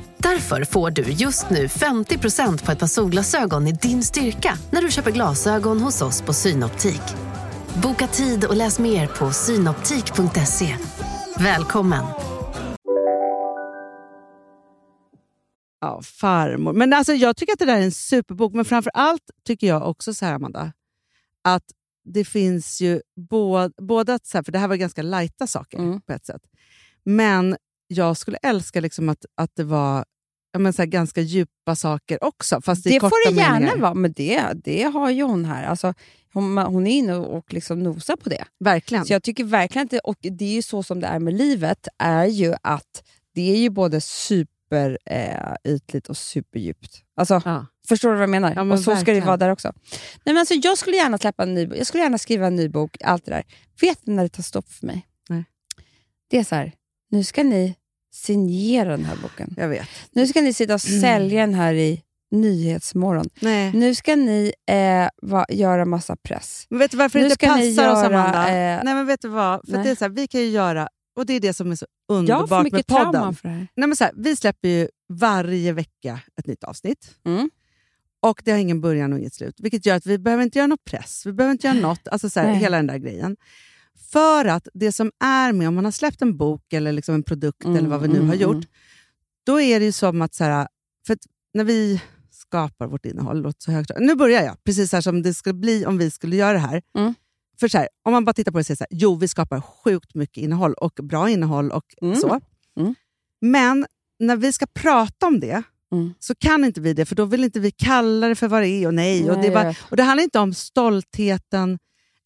Därför får du just nu 50% på ett par solglasögon i din styrka när du köper glasögon hos oss på Synoptik. Boka tid och läs mer på synoptik.se. Välkommen! Ja, farmor. Men alltså, jag tycker att det där är en superbok, men framför allt tycker jag också så här, Amanda, att det finns ju både, både att, så här, för det här var ganska lajta saker Mm. på ett sätt, men jag skulle älska liksom att, att det var men så här, ganska djupa saker också, fast Det får det gärna meningar. vara, men det, det har ju hon här. Alltså, hon, hon är inne och liksom nosar på det. Verkligen. Så jag tycker verkligen att det, och det är ju så som det är med livet, är ju att det är ju både super eh, och superdjupt. Alltså, ja. Förstår du vad jag menar? Ja, men och så ska det verkligen. vara där också. Nej, men alltså, jag skulle gärna släppa en ny bok. Jag skulle gärna skriva en ny bok. Allt det där. Vet ni när det tar stopp för mig? Nej. Det är så här, nu ska ni signera den här boken. Jag vet. Nu ska ni sitta och Mm. sälja den här i Nyhetsmorgon. Nej. Nu ska ni eh, va, göra massa press. Men vet du varför Nu det inte passar oss, göra, Amanda? eh, Nej, men vet du vad? För nej. det är så här, vi kan ju göra, och det är det som är så Jag har underbart för med podden. för det här. Nej, men så här, vi släpper ju varje vecka ett nytt avsnitt. Mm. Och det har ingen början och inget slut. Vilket gör att vi behöver inte göra något press. Vi behöver inte göra något. Alltså så här, hela den där grejen. För att det som är med, om man har släppt en bok eller liksom en produkt Mm, eller vad vi nu mm, har gjort. mm. Då är det ju som att, så här, för att när vi skapar vårt innehåll, så högt. Nu börjar jag, precis här som det skulle bli om vi skulle göra det här. Mm. För så här, Om man bara tittar på det och säger så här, jo vi skapar sjukt mycket innehåll och bra innehåll och Mm. så. Mm. Men när vi ska prata om det Mm. så kan inte vi det, för då vill inte vi kalla det för vad det är och nej. och, det Nej, bara, och Det handlar inte om stoltheten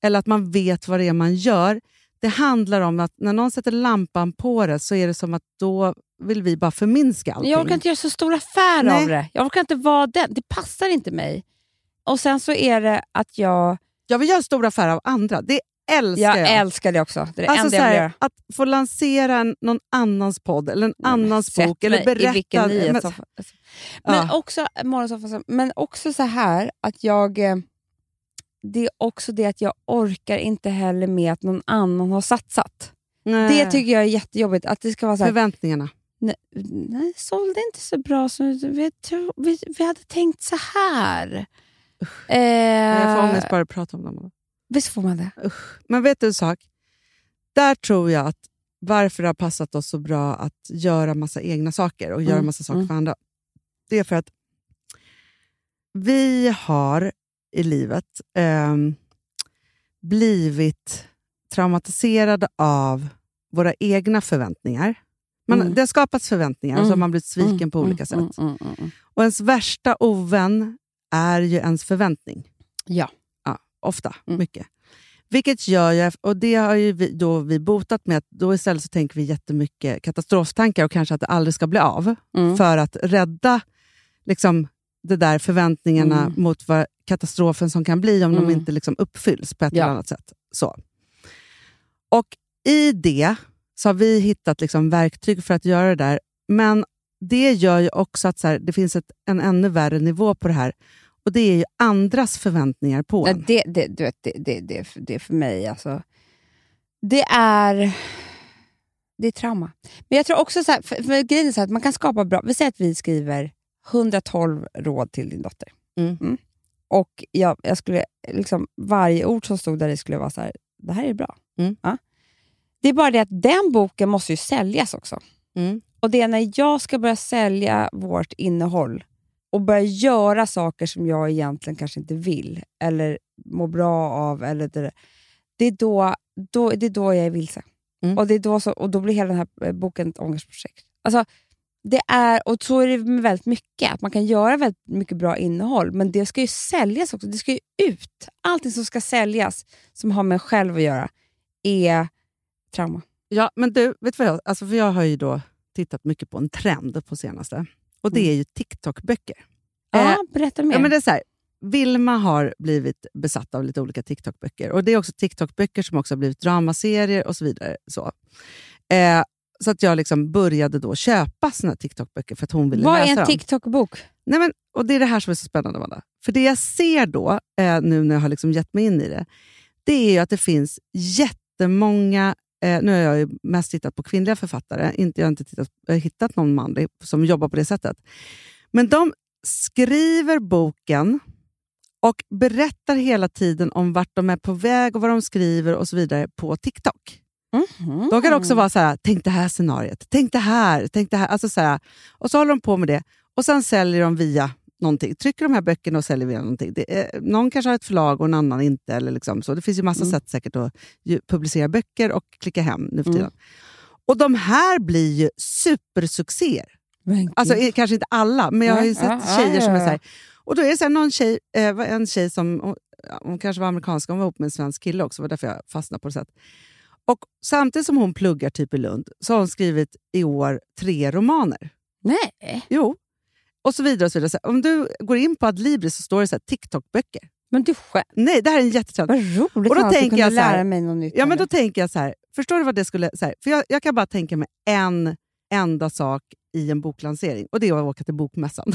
eller att man vet vad det är man gör. Det handlar om att när någon sätter lampan på det så är det som att då vill vi bara förminska allting. Jag orkar inte göra så stor affär Nej. av det. Jag orkar inte vara den. Det passar inte mig. Och sen så är det att jag... Jag vill göra stor affär av andra. Det älskar Jag jag. älskar det också. Det är det Alltså, enda jag vill göra. att få lansera en, någon annans podd eller en annans Sätt bok. Eller berätta. I vilken nyhetssoffa. Men Ja. också, men också så här att jag... Det är också det att jag orkar inte heller med att någon annan har satsat. Nej. Det tycker jag är jättejobbigt. Att det ska vara så här, Förväntningarna. nej, nej, sålde inte så bra som vi, vi, vi hade tänkt så här. Eh, Jag får ångest bara att prata om dem. Visst får man det? Men vet du en sak? där tror jag att varför det har passat oss så bra att göra massa egna saker och göra Mm, massa saker mm. för andra. Det är för att vi har i livet ehm, blivit traumatiserade av våra egna förväntningar. Man, Mm. Det har skapats förväntningar och så har Mm. man blivit sviken Mm, på olika mm, sätt. mm, mm, mm. Och ens värsta ovän är ju ens förväntning. Ja. Ja, ofta. Mm. Mycket. Vilket gör ju, och det har ju vi, då vi botat med att då istället så tänker vi jättemycket katastroftankar och kanske att det aldrig ska bli av. Mm. För att rädda liksom, det där förväntningarna Mm. mot vad katastrofen som kan bli om de Mm. inte liksom uppfylls på ett Ja. eller annat sätt. Så. Och i det så har vi hittat liksom verktyg för att göra det där. Men det gör ju också att så här, det finns ett, en ännu värre nivå på det här. Och det är ju andras förväntningar på Nej, en. det, det, du vet, det, det, det, det är för mig alltså... Det är... Det är trauma. Men jag tror också så här, för, för grejen är så här, att man kan skapa bra... Vi säger att vi skriver 112 råd till din dotter. Mm. Och jag, jag skulle, liksom, varje ord som stod där i skulle vara så här, det här är bra. Mm. Ja. Det är bara det att den boken måste ju säljas också. Mm. Och det är när jag ska börja sälja vårt innehåll och börja göra saker som jag egentligen kanske inte vill eller mår bra av. Eller det, det, är då, då, det är då jag är vilse. Mm. Och, det är då så, och då blir hela den här eh, boken ett ångestprojekt. Alltså, det är, och så är det med väldigt mycket. Att man kan göra väldigt mycket bra innehåll, men det ska ju säljas också. Det ska ju ut. Allting som ska säljas, som har med själv att göra, är trauma. Ja, men du, vet vad jag, alltså för jag har ju då tittat mycket på en trend på senaste. Och det Mm. är ju TikTok-böcker. Ja, Eh, berätta mer. Ja, men det är så här, Vilma har blivit besatt av lite olika TikTok-böcker. Och Det är också TikTok-böcker som också har blivit dramaserier och så vidare. Så, eh, så att jag liksom började då köpa såna här TikTok-böcker för att hon ville Vad läsa är en dem. TikTok-bok? Nej, men, och Det är det här som är så spännande, Amanda. För det jag ser då, eh, nu när jag har liksom gett mig in i det, det är att det finns jättemånga... Eh, nu har jag mest tittat på kvinnliga författare. Inte, jag har inte tittat, eh, hittat någon manlig som jobbar på det sättet. Men de skriver boken och berättar hela tiden om vart de är på väg och vad de skriver och så vidare på TikTok. Mhm. De kan också vara så här, tänk det här scenariet, tänk det här, tänk det här. Alltså så här och så håller de på med det. Och sen säljer de via någonting. Trycker de här böckerna och säljer via någonting. Det är, någon kanske har ett förlag och en annan inte. Eller liksom så. Det finns ju massa Mm. sätt säkert att publicera böcker och klicka hem nu för Mm. tiden. Och de här blir ju supersuccéer. Alltså, kanske inte alla, men jag har ju Ja, sett ja, ja, tjejer som är ja, så här. Och då är det så här, någon tjej, eh, en tjej som, hon, ja, hon kanske var amerikansk, hon var ihop med en svensk kille också, var därför jag fastnade på det sättet. Och samtidigt som hon pluggar typ i Lund så har hon skrivit i år tre romaner. Nej, Jo. Och så vidare. Och så vidare. Så om du går in på Adlibris så står det så TikTok-böcker. men du själv. Nej, det här är en jättetrend. Vad roligt Och då att du tänker kunde jag så här- lära mig något nytt. Ja, men då tänker jag så här, förstår du vad det skulle... Så här, för jag, jag kan bara tänka mig en enda sak i en boklansering och det är att åka till Bokmässan.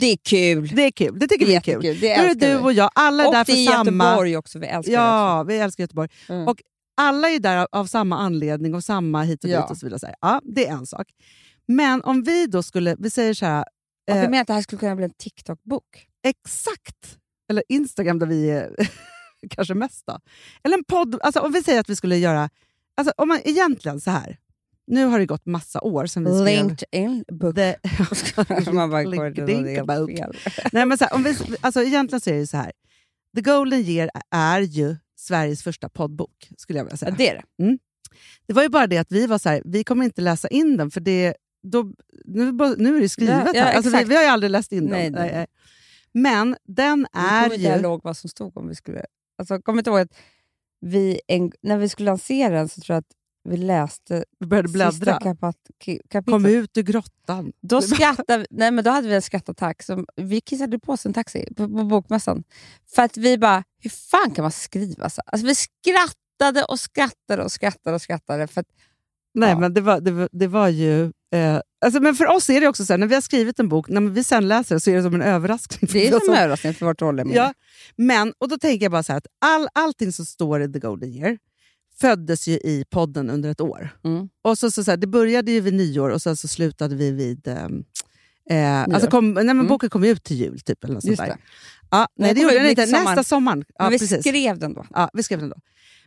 Det är kul. Det är kul. Det tycker vi är kul. Det är det du och jag, alla är och där det för är samma... Göteborg också, vi älskar det Ja, vi älskar Göteborg. Mm. Och alla är där av, av samma anledning och samma hit och Ja. dit och så vidare. Så. Ja, det är en sak. Men om vi då skulle, vi säger så här, Och du eh, menar att det här skulle kunna bli en TikTok-bok? exakt, eller Instagram där vi är (laughs) kanske mest då. Eller en podd, alltså om vi säger att vi skulle göra, alltså om man egentligen så här, nu har det gått massa år sedan vi skrev... LinkedIn book. The, (laughs) (laughs) Man bara LinkedIn book. Nej, men så här, om vi, alltså egentligen så är det så här. The Golden Year är ju Sveriges första poddbok, skulle jag vilja säga. Ja, det är det. Det var ju bara det att vi var så här, vi kommer inte läsa in den för det, då, nu, nu är det skrivet Ja, ja, här. Alltså, vi, vi har ju aldrig läst in Nej, den. nej. Nej. Men den är ju... ihåg vad som stod om vi skulle... Alltså, kommer inte ihåg att vi, en, när vi skulle lansera den så tror jag att vi läste Vi började sista bläddra. kapat, ki- kapitlet. Kom ut ur grottan. Då, skrattade, vi- nej, men då hade vi en skrattattack. Som, vi kissade på oss en taxi på, på bokmässan. För att vi bara, hur fan kan man skriva så? Alltså, vi skrattade och skrattade och skrattade och skrattade. För att, Nej, Ja. men det var, det var, det var ju... Eh, alltså, men för oss är det också så här, när vi har skrivit en bok, när vi sen läser den så är det som en överraskning. det är som (laughs) en överraskning för vårt roll. Ja, men, och då tänker jag bara så här att all, allting som står i The Golden Year föddes ju i podden under ett år. Mm. Och så, så, så här, det började ju vid nyår och sen så slutade vi vid... ehm, Eh, alltså kom, nej, men Mm. Boken kom ut till jul, typ. Eller något sånt Just där. det. Ja, nej, det gjorde den inte. i sommaren. Nästa sommar. Ja, men vi precis. skrev den då. Ja, vi skrev den då.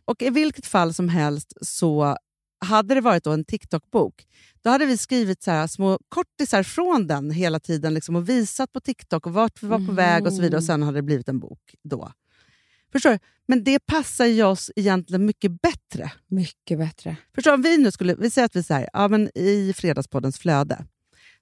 Och i vilket fall som helst så hade det varit en TikTok-bok, då hade vi skrivit så här små kortisar från den hela tiden liksom, och visat på TikTok och vart vi var på väg och så vidare. Och sen hade det blivit en bok då. Förstår du? Men det passar ju oss egentligen mycket bättre. Mycket bättre. Förstår du? Om vi nu skulle, vi säger att vi säger, ja, men i Fredagspoddens flöde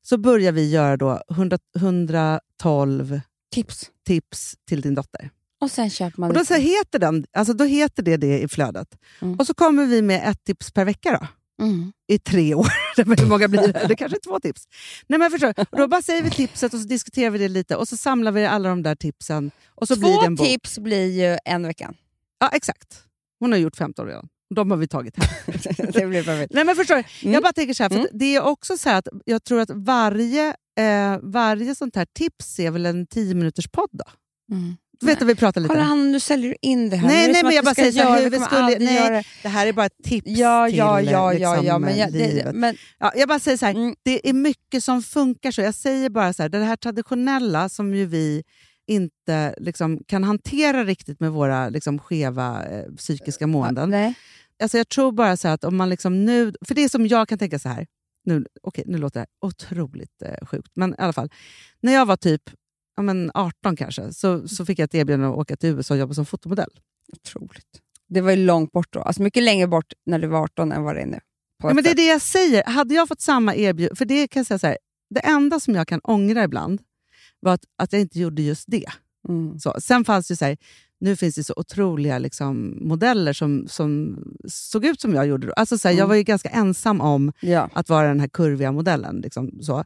så börjar vi göra då 100, 112 Tips. tips till din dotter. Och sen köper man Och då, så heter den, alltså då heter det det i flödet. Mm. Och så kommer vi med ett tips per vecka då, Mm. i tre år. (laughs) Hur många blir det? Det kanske är två tips. Nej, men förstår, då bara säger vi tipset och så diskuterar vi det lite och så samlar vi alla de där tipsen. Och så blir det en Två bok. tips blir ju en vecka. Ja, exakt. Hon har gjort 15 redan. De har vi tagit här. (laughs) det blir perfekt. Nej, men förstår? Mm. Jag bara tänker så här, för Mm. det är också så att jag tror att varje, eh, varje sånt här tips är väl en 10 minuters podd då? Mm. Du vet att vi pratar lite. Kolla Hanna, nu säljer du in det här. Nej, nej, men jag bara säger så här, hur skulle- nej. göra det. Det här är bara ett tips Ja, till ja, ja, ja, liksom, ja, men, jag, det, livet. men Ja, jag bara säger så här, Mm. det är mycket som funkar så. Jag säger bara så här, det här traditionella som ju vi inte liksom, kan hantera riktigt med våra liksom, skeva eh, psykiska måenden. nej. Alltså, jag tror bara så här att om man liksom nu... För det är som jag kan tänka så här, nu, okej, nu låter det här otroligt eh, sjukt, men i alla fall. När jag var typ ja, men 18 kanske, så, så fick jag ett erbjudande att åka till USA och jobba som fotomodell. Otroligt. Det var ju långt bort då. Alltså mycket längre bort när du var 18 än vad det är nu. Ja, men det är det jag säger. Hade jag fått samma erbjudande... För det kan jag säga så här, det enda som jag kan ångra ibland var att, att jag inte gjorde just det. Mm. Så, sen fanns det så här, nu finns det så otroliga liksom, modeller som, som såg ut som jag gjorde. då. Alltså, så här, Jag Mm. var ju ganska ensam om Ja. att vara den här kurviga modellen. Liksom, så.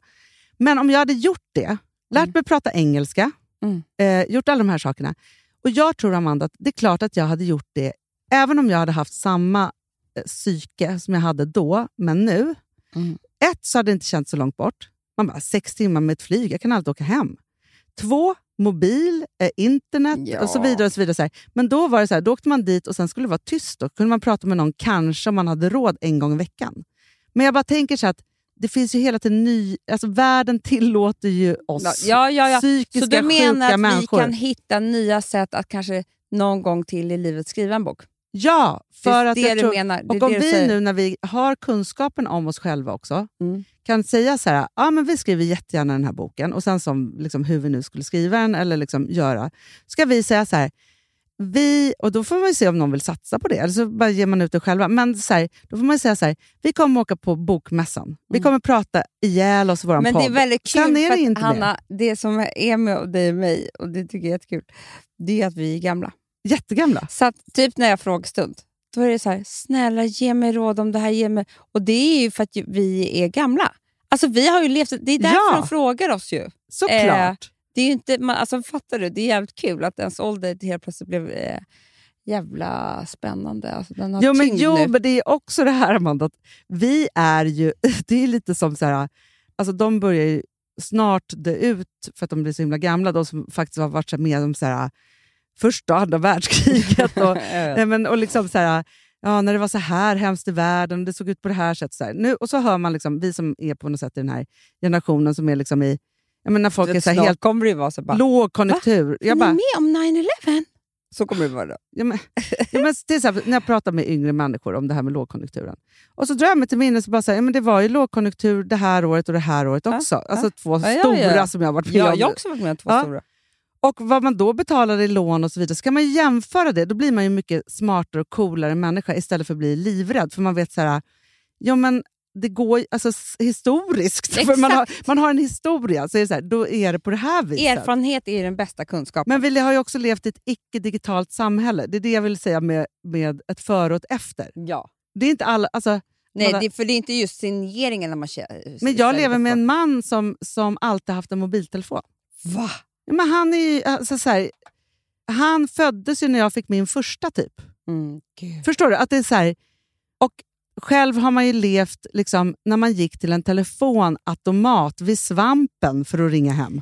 Men om jag hade gjort det, lärt Mm. mig prata engelska, Mm. eh, gjort alla de här sakerna. Och jag tror, Amanda, att det är klart att jag hade gjort det även om jag hade haft samma eh, psyke som jag hade då, men nu. Mm. Ett, så hade det inte känts så långt bort. Man bara, sex timmar med ett flyg, jag kan alltid åka hem. Två, mobil, eh, internet Ja. och så vidare. och så vidare. Så här. Men då var det så här, då åkte man dit och sen skulle det vara tyst. Då kunde man prata med någon, kanske om man hade råd, en gång i veckan. Men jag bara tänker så här att det finns ju hela tiden ny... Alltså världen tillåter ju oss Ja, ja, ja. psykiska Så du menar sjuka att vi människor. kan hitta nya sätt att kanske någon gång till i livet skriva en bok? Ja, Det för att det jag tror, menar. Det Och om det vi säger. nu när vi har kunskapen om oss själva också Mm. kan säga så här, ja, men vi skriver jättegärna den här boken och sen som liksom, hur vi nu skulle skriva den eller liksom göra, ska vi säga så här, vi, och då får man ju se om någon vill satsa på det, eller så bara ger man ut det själva. Men så här, då får man säga så här, vi kommer åka på bokmässan. Vi kommer prata ihjäl oss i vår Mm. Men podd. det är väldigt kul, Sen är det att, inte Hanna, det som är med dig och mig, och det tycker jag är jättekul, det är att vi är gamla. Jättegamla. Så att, typ när jag har frågestund, då är det så här, snälla ge mig råd om det här. Ge mig. Och det är ju för att vi är gamla. Alltså vi har ju levt, det är därför Ja. de frågar oss ju. Såklart. Det är ju inte, man, alltså, fattar du? Det är jävligt kul att ens ålder helt plötsligt blev eh, jävla spännande. Alltså, den har Jo, men, jo nu. men det är också det här Amanda, att vi är ju, (laughs) det är lite som så här, alltså de börjar ju snart dö ut för att de blir så himla gamla, de som faktiskt har varit med om så här, första och andra världskriget. (laughs) Och, men, och liksom så här, ja, när det var så här hemskt i världen, det såg ut på det här sättet. Så här. Nu, och så hör man, liksom, vi som är på något sätt i den här generationen som är liksom i, jag menar, folk Du är vet, så här helt kommer det ju vara så bara, lågkonjunktur. är Jag bara, ni med om 9-11? Så kommer det vara då. Ja, men, ja, men det är så här, när jag pratar med yngre människor om det här med lågkonjunkturen. Och så drar jag mig till minnes bara säger, ja, men det var ju lågkonjunktur det här året och det här året också. Alltså två Ja, ja, stora ja. som jag har varit med Ja, om. jag har också varit med om två Ja. stora. Och vad man då betalade i lån och så vidare, ska man jämföra det, då blir man ju mycket smartare och coolare människa istället för att bli livrädd. För man vet så här, ja men det går alltså, historiskt, (laughs) för man har, man har en historia, så är det så här, då är det på det här viset. Erfarenhet är den bästa kunskapen. Men vi har ju också levt i ett icke-digitalt samhälle. Det är det jag vill säga med, med ett före och ett efter. ja. Det är inte alla, alltså, Nej, det, för det är inte just signeringen när man kä- men jag lever med en man som, som alltid haft en mobiltelefon. Va? Men han, är ju, alltså, så här, han föddes ju när jag fick min första typ. Mm. Förstår du? Att det är så här, och själv har man ju levt liksom, när man gick till en telefonautomat vid Svampen för att ringa hem.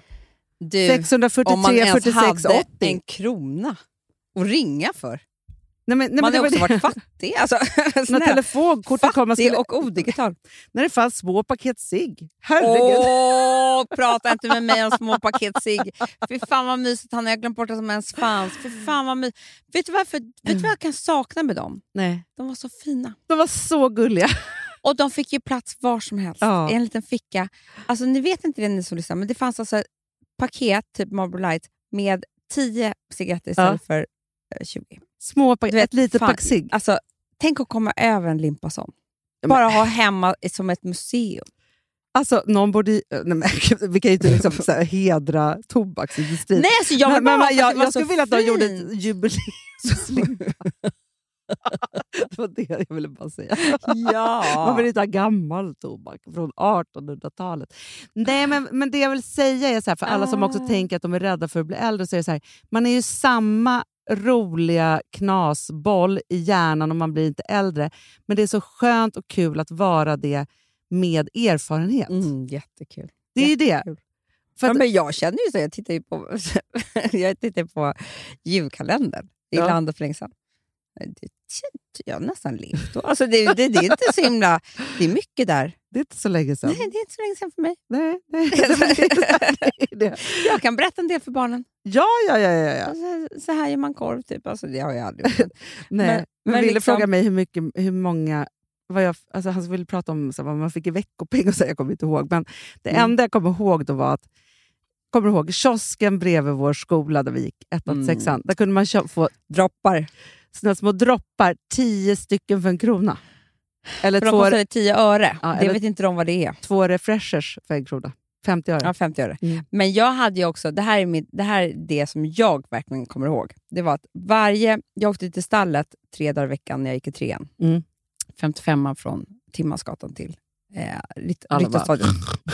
Du, 643 om man ens 46 hade 80. en krona att ringa för. Nej, men, nej, Man har det också var det. varit fattig. (laughs) Alltså, När telefonkortet kom, man skulle, och odigital. när det fanns små paket cigg. Herregud. Åh, prata inte med mig om små paket cigg. Fy fan vad mysigt, han har jag glömt bort att de ens fanns. Fy fan vad mysigt. Vet du, varför, vet du vad jag kan sakna med dem? Nej, De var så fina. de var så gulliga. Och de fick ju plats var som helst, Ja. i en liten ficka. Alltså, ni vet inte det ni som lyssnar, men det fanns alltså paket, typ Marlboro Light, med 10 cigaretter istället för eh, 20. Små paket, ett litet pack cigg. Alltså, tänk att komma över en limpa sån. Bara ha hemma som ett museum. Alltså, någon borde, ju- nej, men, (laughs) vi kan ju inte liksom, så här, hedra tobaksindustrin. Nej, alltså, jag men, men, jag, jag så skulle vilja att de gjorde ett jubileumslimpa. (laughs) (laughs) (laughs) det var det jag ville bara säga. Man Ja. vill inte ha gammal tobak från 1800-talet. Nej, men, men det jag vill säga är så här, för alla som också Ah. tänker att de är rädda för att bli äldre, så är så här, man är ju samma roliga knasboll i hjärnan om man blir inte äldre. Men det är så skönt och kul att vara det med erfarenhet. Mm, jättekul. Det är ju det. Jättekul. För ja, att, men jag känner ju så, jag tittar ju på, (laughs) jag tittar på julkalendern i Ja. landet för länge sedan. Jag har nästan levt då. Alltså det, det, det är inte så himla... Det är mycket där. det är inte så länge sedan. Nej, det är inte så länge sedan för mig. Nej, nej. det det. Jag kan berätta en del för barnen. Ja, ja, ja. ja, ja. Så, här, så här gör man korv, typ. Alltså, det har jag aldrig gjort. (laughs) Nej. Men- Men, ville liksom- fråga mig hur, mycket, hur många... Vad jag, alltså han ville prata om så här, vad man fick i veckopeng och så, jag kommer inte ihåg. Men det Mm. enda jag kommer ihåg då var att kommer du ihåg kiosken bredvid vår skola där vi gick, ettan Mm. sexan. Där kunde man få Droppar. Såna små droppar, tio stycken för en krona. Eller För de två, kostade 10 öre. Ja, det vet inte de vad det är. två refreshers för en krona. 50 öre. Ja, 50 öre. Mm. Men jag hade ju också, det här, är mitt, det här är det som jag verkligen kommer ihåg. Det var att varje, jag åkte till stallet tre dagar i veckan när jag gick i trean. Mm. 55 från Timmansgatan till eh.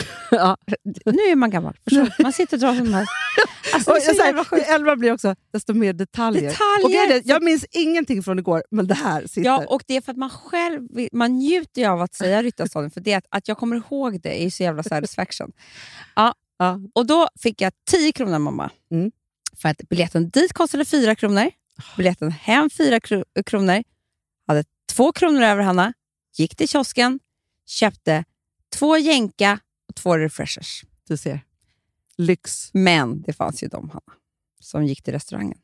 (laughs) Ja. (laughs) Nu är man gammal. Förstår? Man sitter och drar som här. (laughs) Alltså, det är jag så jävla sjukt. ju äldre blir också, desto mer detaljer. Detaljer. Och jag minns ingenting från igår, men det här sitter. Ja, och det är för att man själv vill, man njuter ju av att säga Ryttarstadion, för det att, att jag kommer ihåg det är så jävla satisfaction. Ja, Ja. och då fick jag 10 kronor mamma. Mm. För att biljetten dit kostade 4 kronor, biljetten hem 4 kro- kronor, hade 2 kronor över Hanna, gick till kiosken, köpte två jänka och två refreshers. Du ser. Lyx. Men det fanns ju de, Hanna, som gick till restaurangen.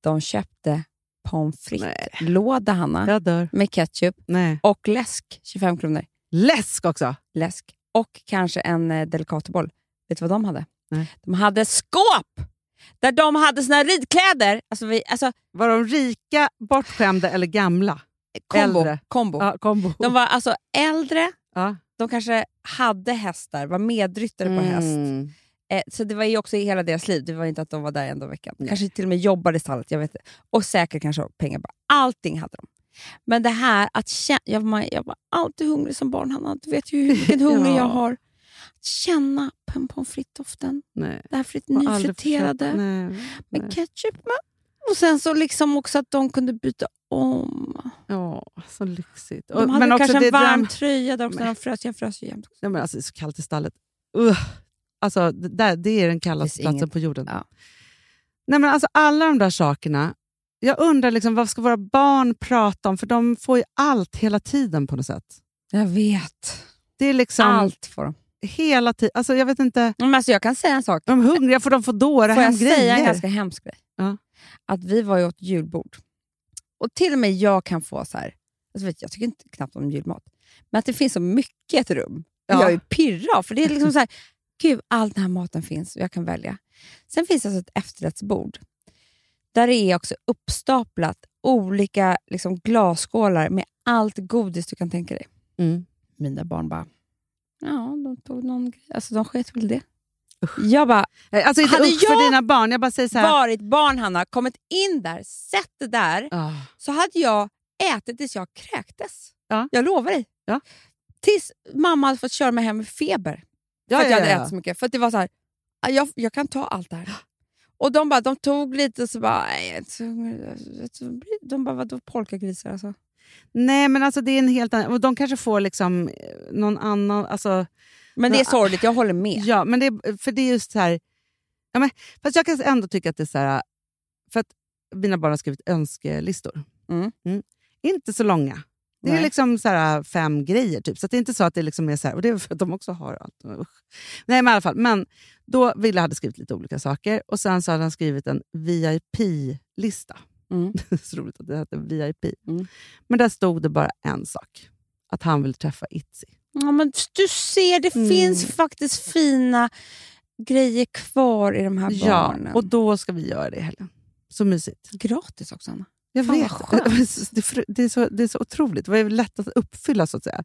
De köpte pommes frites-låda, Hanna, med ketchup Nej. och läsk, 25 kronor. Läsk också! Läsk. Och kanske en eh, Delicatoboll. Vet du vad de hade? Nej. De hade skåp! Där de hade sina ridkläder. Alltså, vi, alltså Var de rika, bortskämda eller gamla? Kombo. Äldre. kombo. Ja, kombo. De var alltså äldre, ja. de kanske hade hästar, var medryttare på häst. Mm. Eh, så det var ju också i hela deras liv. Det var inte att de var där en dag i veckan. Nej. Kanske till och med jobbade i stallet. Jag vet inte. Och säkert kanske pengar. Allting hade de. Men det här att känna... Jag var, jag var alltid hungrig som barn, Hanna. Du vet ju vilken (laughs) hunger Ja. jag har. Att känna på pommes frites-doften. Det här fritt, nyfriterade med ketchup med. Och sen så liksom också att de kunde byta om. Ja, så lyxigt. De hade men kanske en varm dröm- tröja där också när Nej. de frös. Jag frös ju jämt. Nej, men alltså, det är så kallt i stallet. Uh. Alltså, det, där, det är den kallaste platsen inget- på jorden. ja. Nej, men alltså, alla de där sakerna. Jag undrar liksom, vad ska våra barn prata om? För de får ju allt hela tiden på något sätt. Jag vet. Det är liksom Allt får de. hela tiden. Alltså, jag vet inte. Men alltså, jag kan säga en sak. Är de hungriga får de få dåra Får jag säga en ganska hemsk grej? Ja. Att vi var ju åt julbord. Och till och med jag kan få så här... Alltså vet, jag, tycker inte knappt om julmat. Men att det finns så mycket i ett rum. Ja. Jag är pirra För det är liksom så här... Gud, all den här maten finns och jag kan välja. Sen finns det alltså ett efterrättsbord. Där det är också uppstaplat olika liksom, glasskålar med allt godis du kan tänka dig. Mm. Mina barn bara... Ja, de tog någon grej. Alltså de sket väl det. Jag bara, Alltså inte Hade usch för dina barn. Jag bara säger så här. varit barn, Hanna, kommit in där, sett det där, Ah. så hade jag ätit tills jag kräktes. Ja. Jag lovar dig. Ja. Tills mamma hade fått köra mig hem med feber. Ja, för att ja, jag hade ätit så mycket. För att det var så här, "Ah, jag, jag kan ta allt det här. Och de bara, de tog lite och så bara, de bara, vadå polkagrisar alltså? Nej, men alltså det är en helt annan... och De kanske får liksom eh, någon annan... Alltså, Men det är sorgligt, jag håller med. Ja, men det, är- för det är just så här... Ja, men, fast jag kan ändå tycka att det är så här... För att mina barn har skrivit önskelistor. Mm. Inte så långa. Det är Nej. liksom så här fem grejer, typ. så det är inte så att det liksom är så här, och det är för att de också har allt. Usch. Nej, men i alla fall. Men då Ville hade skrivit lite olika saker och sen så hade han skrivit en VIP-lista. Mm. (laughs) Det är så roligt att det heter VIP. Mm. Men där stod det bara en sak. Att han vill träffa Itzy. Ja, men du ser, det Mm. finns faktiskt fina grejer kvar i de här Ja, barnen. och då ska vi göra det i helgen. Så mysigt. Gratis också, Anna. Jag Fan, vet. Det det, är så, det är så otroligt. Det var lätt att uppfylla, så att säga.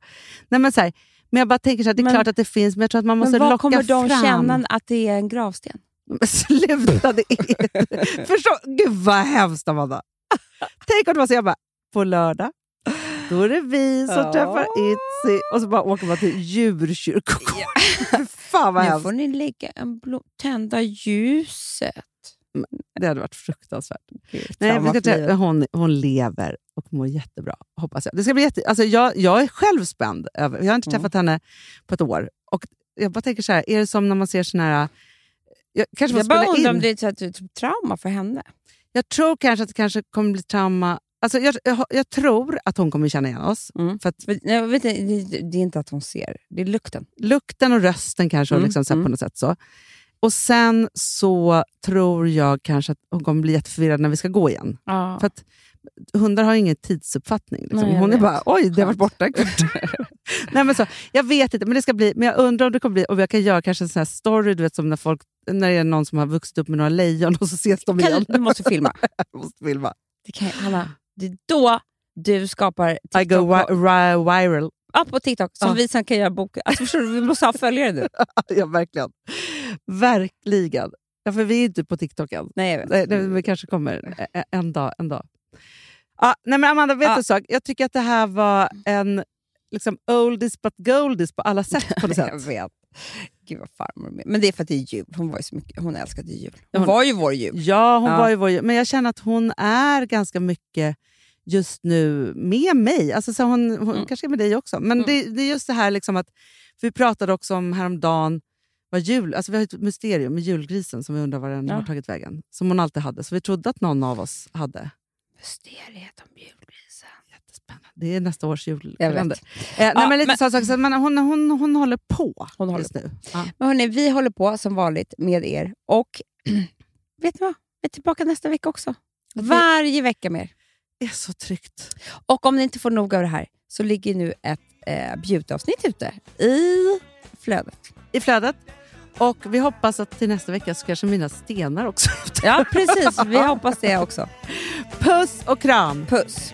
Nej, men, så här, men jag bara tänker så här, det är Men- klart att det finns, men jag tror att man måste Men vad locka kommer de fram... känna att det är en gravsten? Men sluta! Det är... (laughs) Förstå, gud vad hemskt, Amanda. Tänk om det var så, jag bara, på lördag, då är det vi som Ja. träffar Itzy och så bara åker man till djurkyrkogården. (laughs) Fan vad Nu hemskt. får ni lägga en blom, tända ljuset. Det hade varit fruktansvärt. Gud, Nej, träffa, livet. hon, hon lever och mår jättebra, hoppas jag. Det ska bli jätte, alltså jag, jag är själv spänd. Över, jag har inte Mm. träffat henne på ett år. Och jag bara tänker så här, är det som när man ser såna här... Jag, kanske Jag bara undrar in. om det är ett typ trauma för henne. Jag tror kanske att det kanske kommer bli trauma. Alltså jag, jag, jag tror att hon kommer känna igen oss. Mm. För att jag vet, det, det är inte att hon ser, det är lukten. lukten och rösten kanske, och Mm, liksom så mm. på något sätt så. Och sen så tror jag kanske att hon kommer bli jätteförvirrad när vi ska gå igen. Ja. För att hundar har ingen tidsuppfattning. Liksom. Nej, hon är vet. bara, oj, det har varit borta. (laughs) Nej, men så, jag vet inte, men det ska bli. Men jag undrar om det kommer bli, och jag kan göra kanske en sån här story, du vet som när folk när det är någon som har vuxit upp med några lejon och så ses de Kan, igen. du måste filma. (laughs) Jag måste filma. Det kan, Hanna, det är då du skapar I go TikTok wi- viral. ja, på TikTok som Ja. vi sen kan göra bok. Alltså, förstår du, vi måste ha följare nu. (laughs) ja, verkligen. Verkligen. Ja, för vi är inte på TikTok än. Nej, jag vet. Nej, det, vi kanske kommer en dag. En dag. Ja, nej, men Amanda, vet Ja. du en sak? Jag tycker att det här var en liksom, oldies but goldies på alla sätt. På något (laughs) Jag sätt. vet. Gud vad farmor är med. Men det är för att det är jul. Hon, var ju så mycket, hon älskade jul. Hon, Hon- var ju vår jul. Ja, hon Ja. var ju vår, men jag känner att hon är ganska mycket just nu med mig. Alltså, så hon hon Mm. kanske är med dig också. Men det, det är just det här liksom att, vi pratade också om häromdagen, jul, alltså vi har ett mysterium med julgrisen som vi undrar var den Ja. har tagit vägen. Som hon alltid hade. Så vi trodde att någon av oss hade. Mysteriet om julgrisen. Jättespännande. Det är nästa års julkalender. Eh, nej, Ja, men lite men- så saker, så, men hon, hon, hon håller på Hon håller just nu. Ja. Men hörni, vi håller på som vanligt med er. Och (clears throat) vet ni vad? Vi är tillbaka nästa vecka också. Varje vecka mer. Det är så tryggt. Och om ni inte får nog av det här så ligger nu ett eh, bjudavsnitt ute i flödet. I flödet. Och vi hoppas att till nästa vecka så kanske mina stenar också. Ja, precis. Vi (laughs) hoppas det också. Puss och kram! Puss!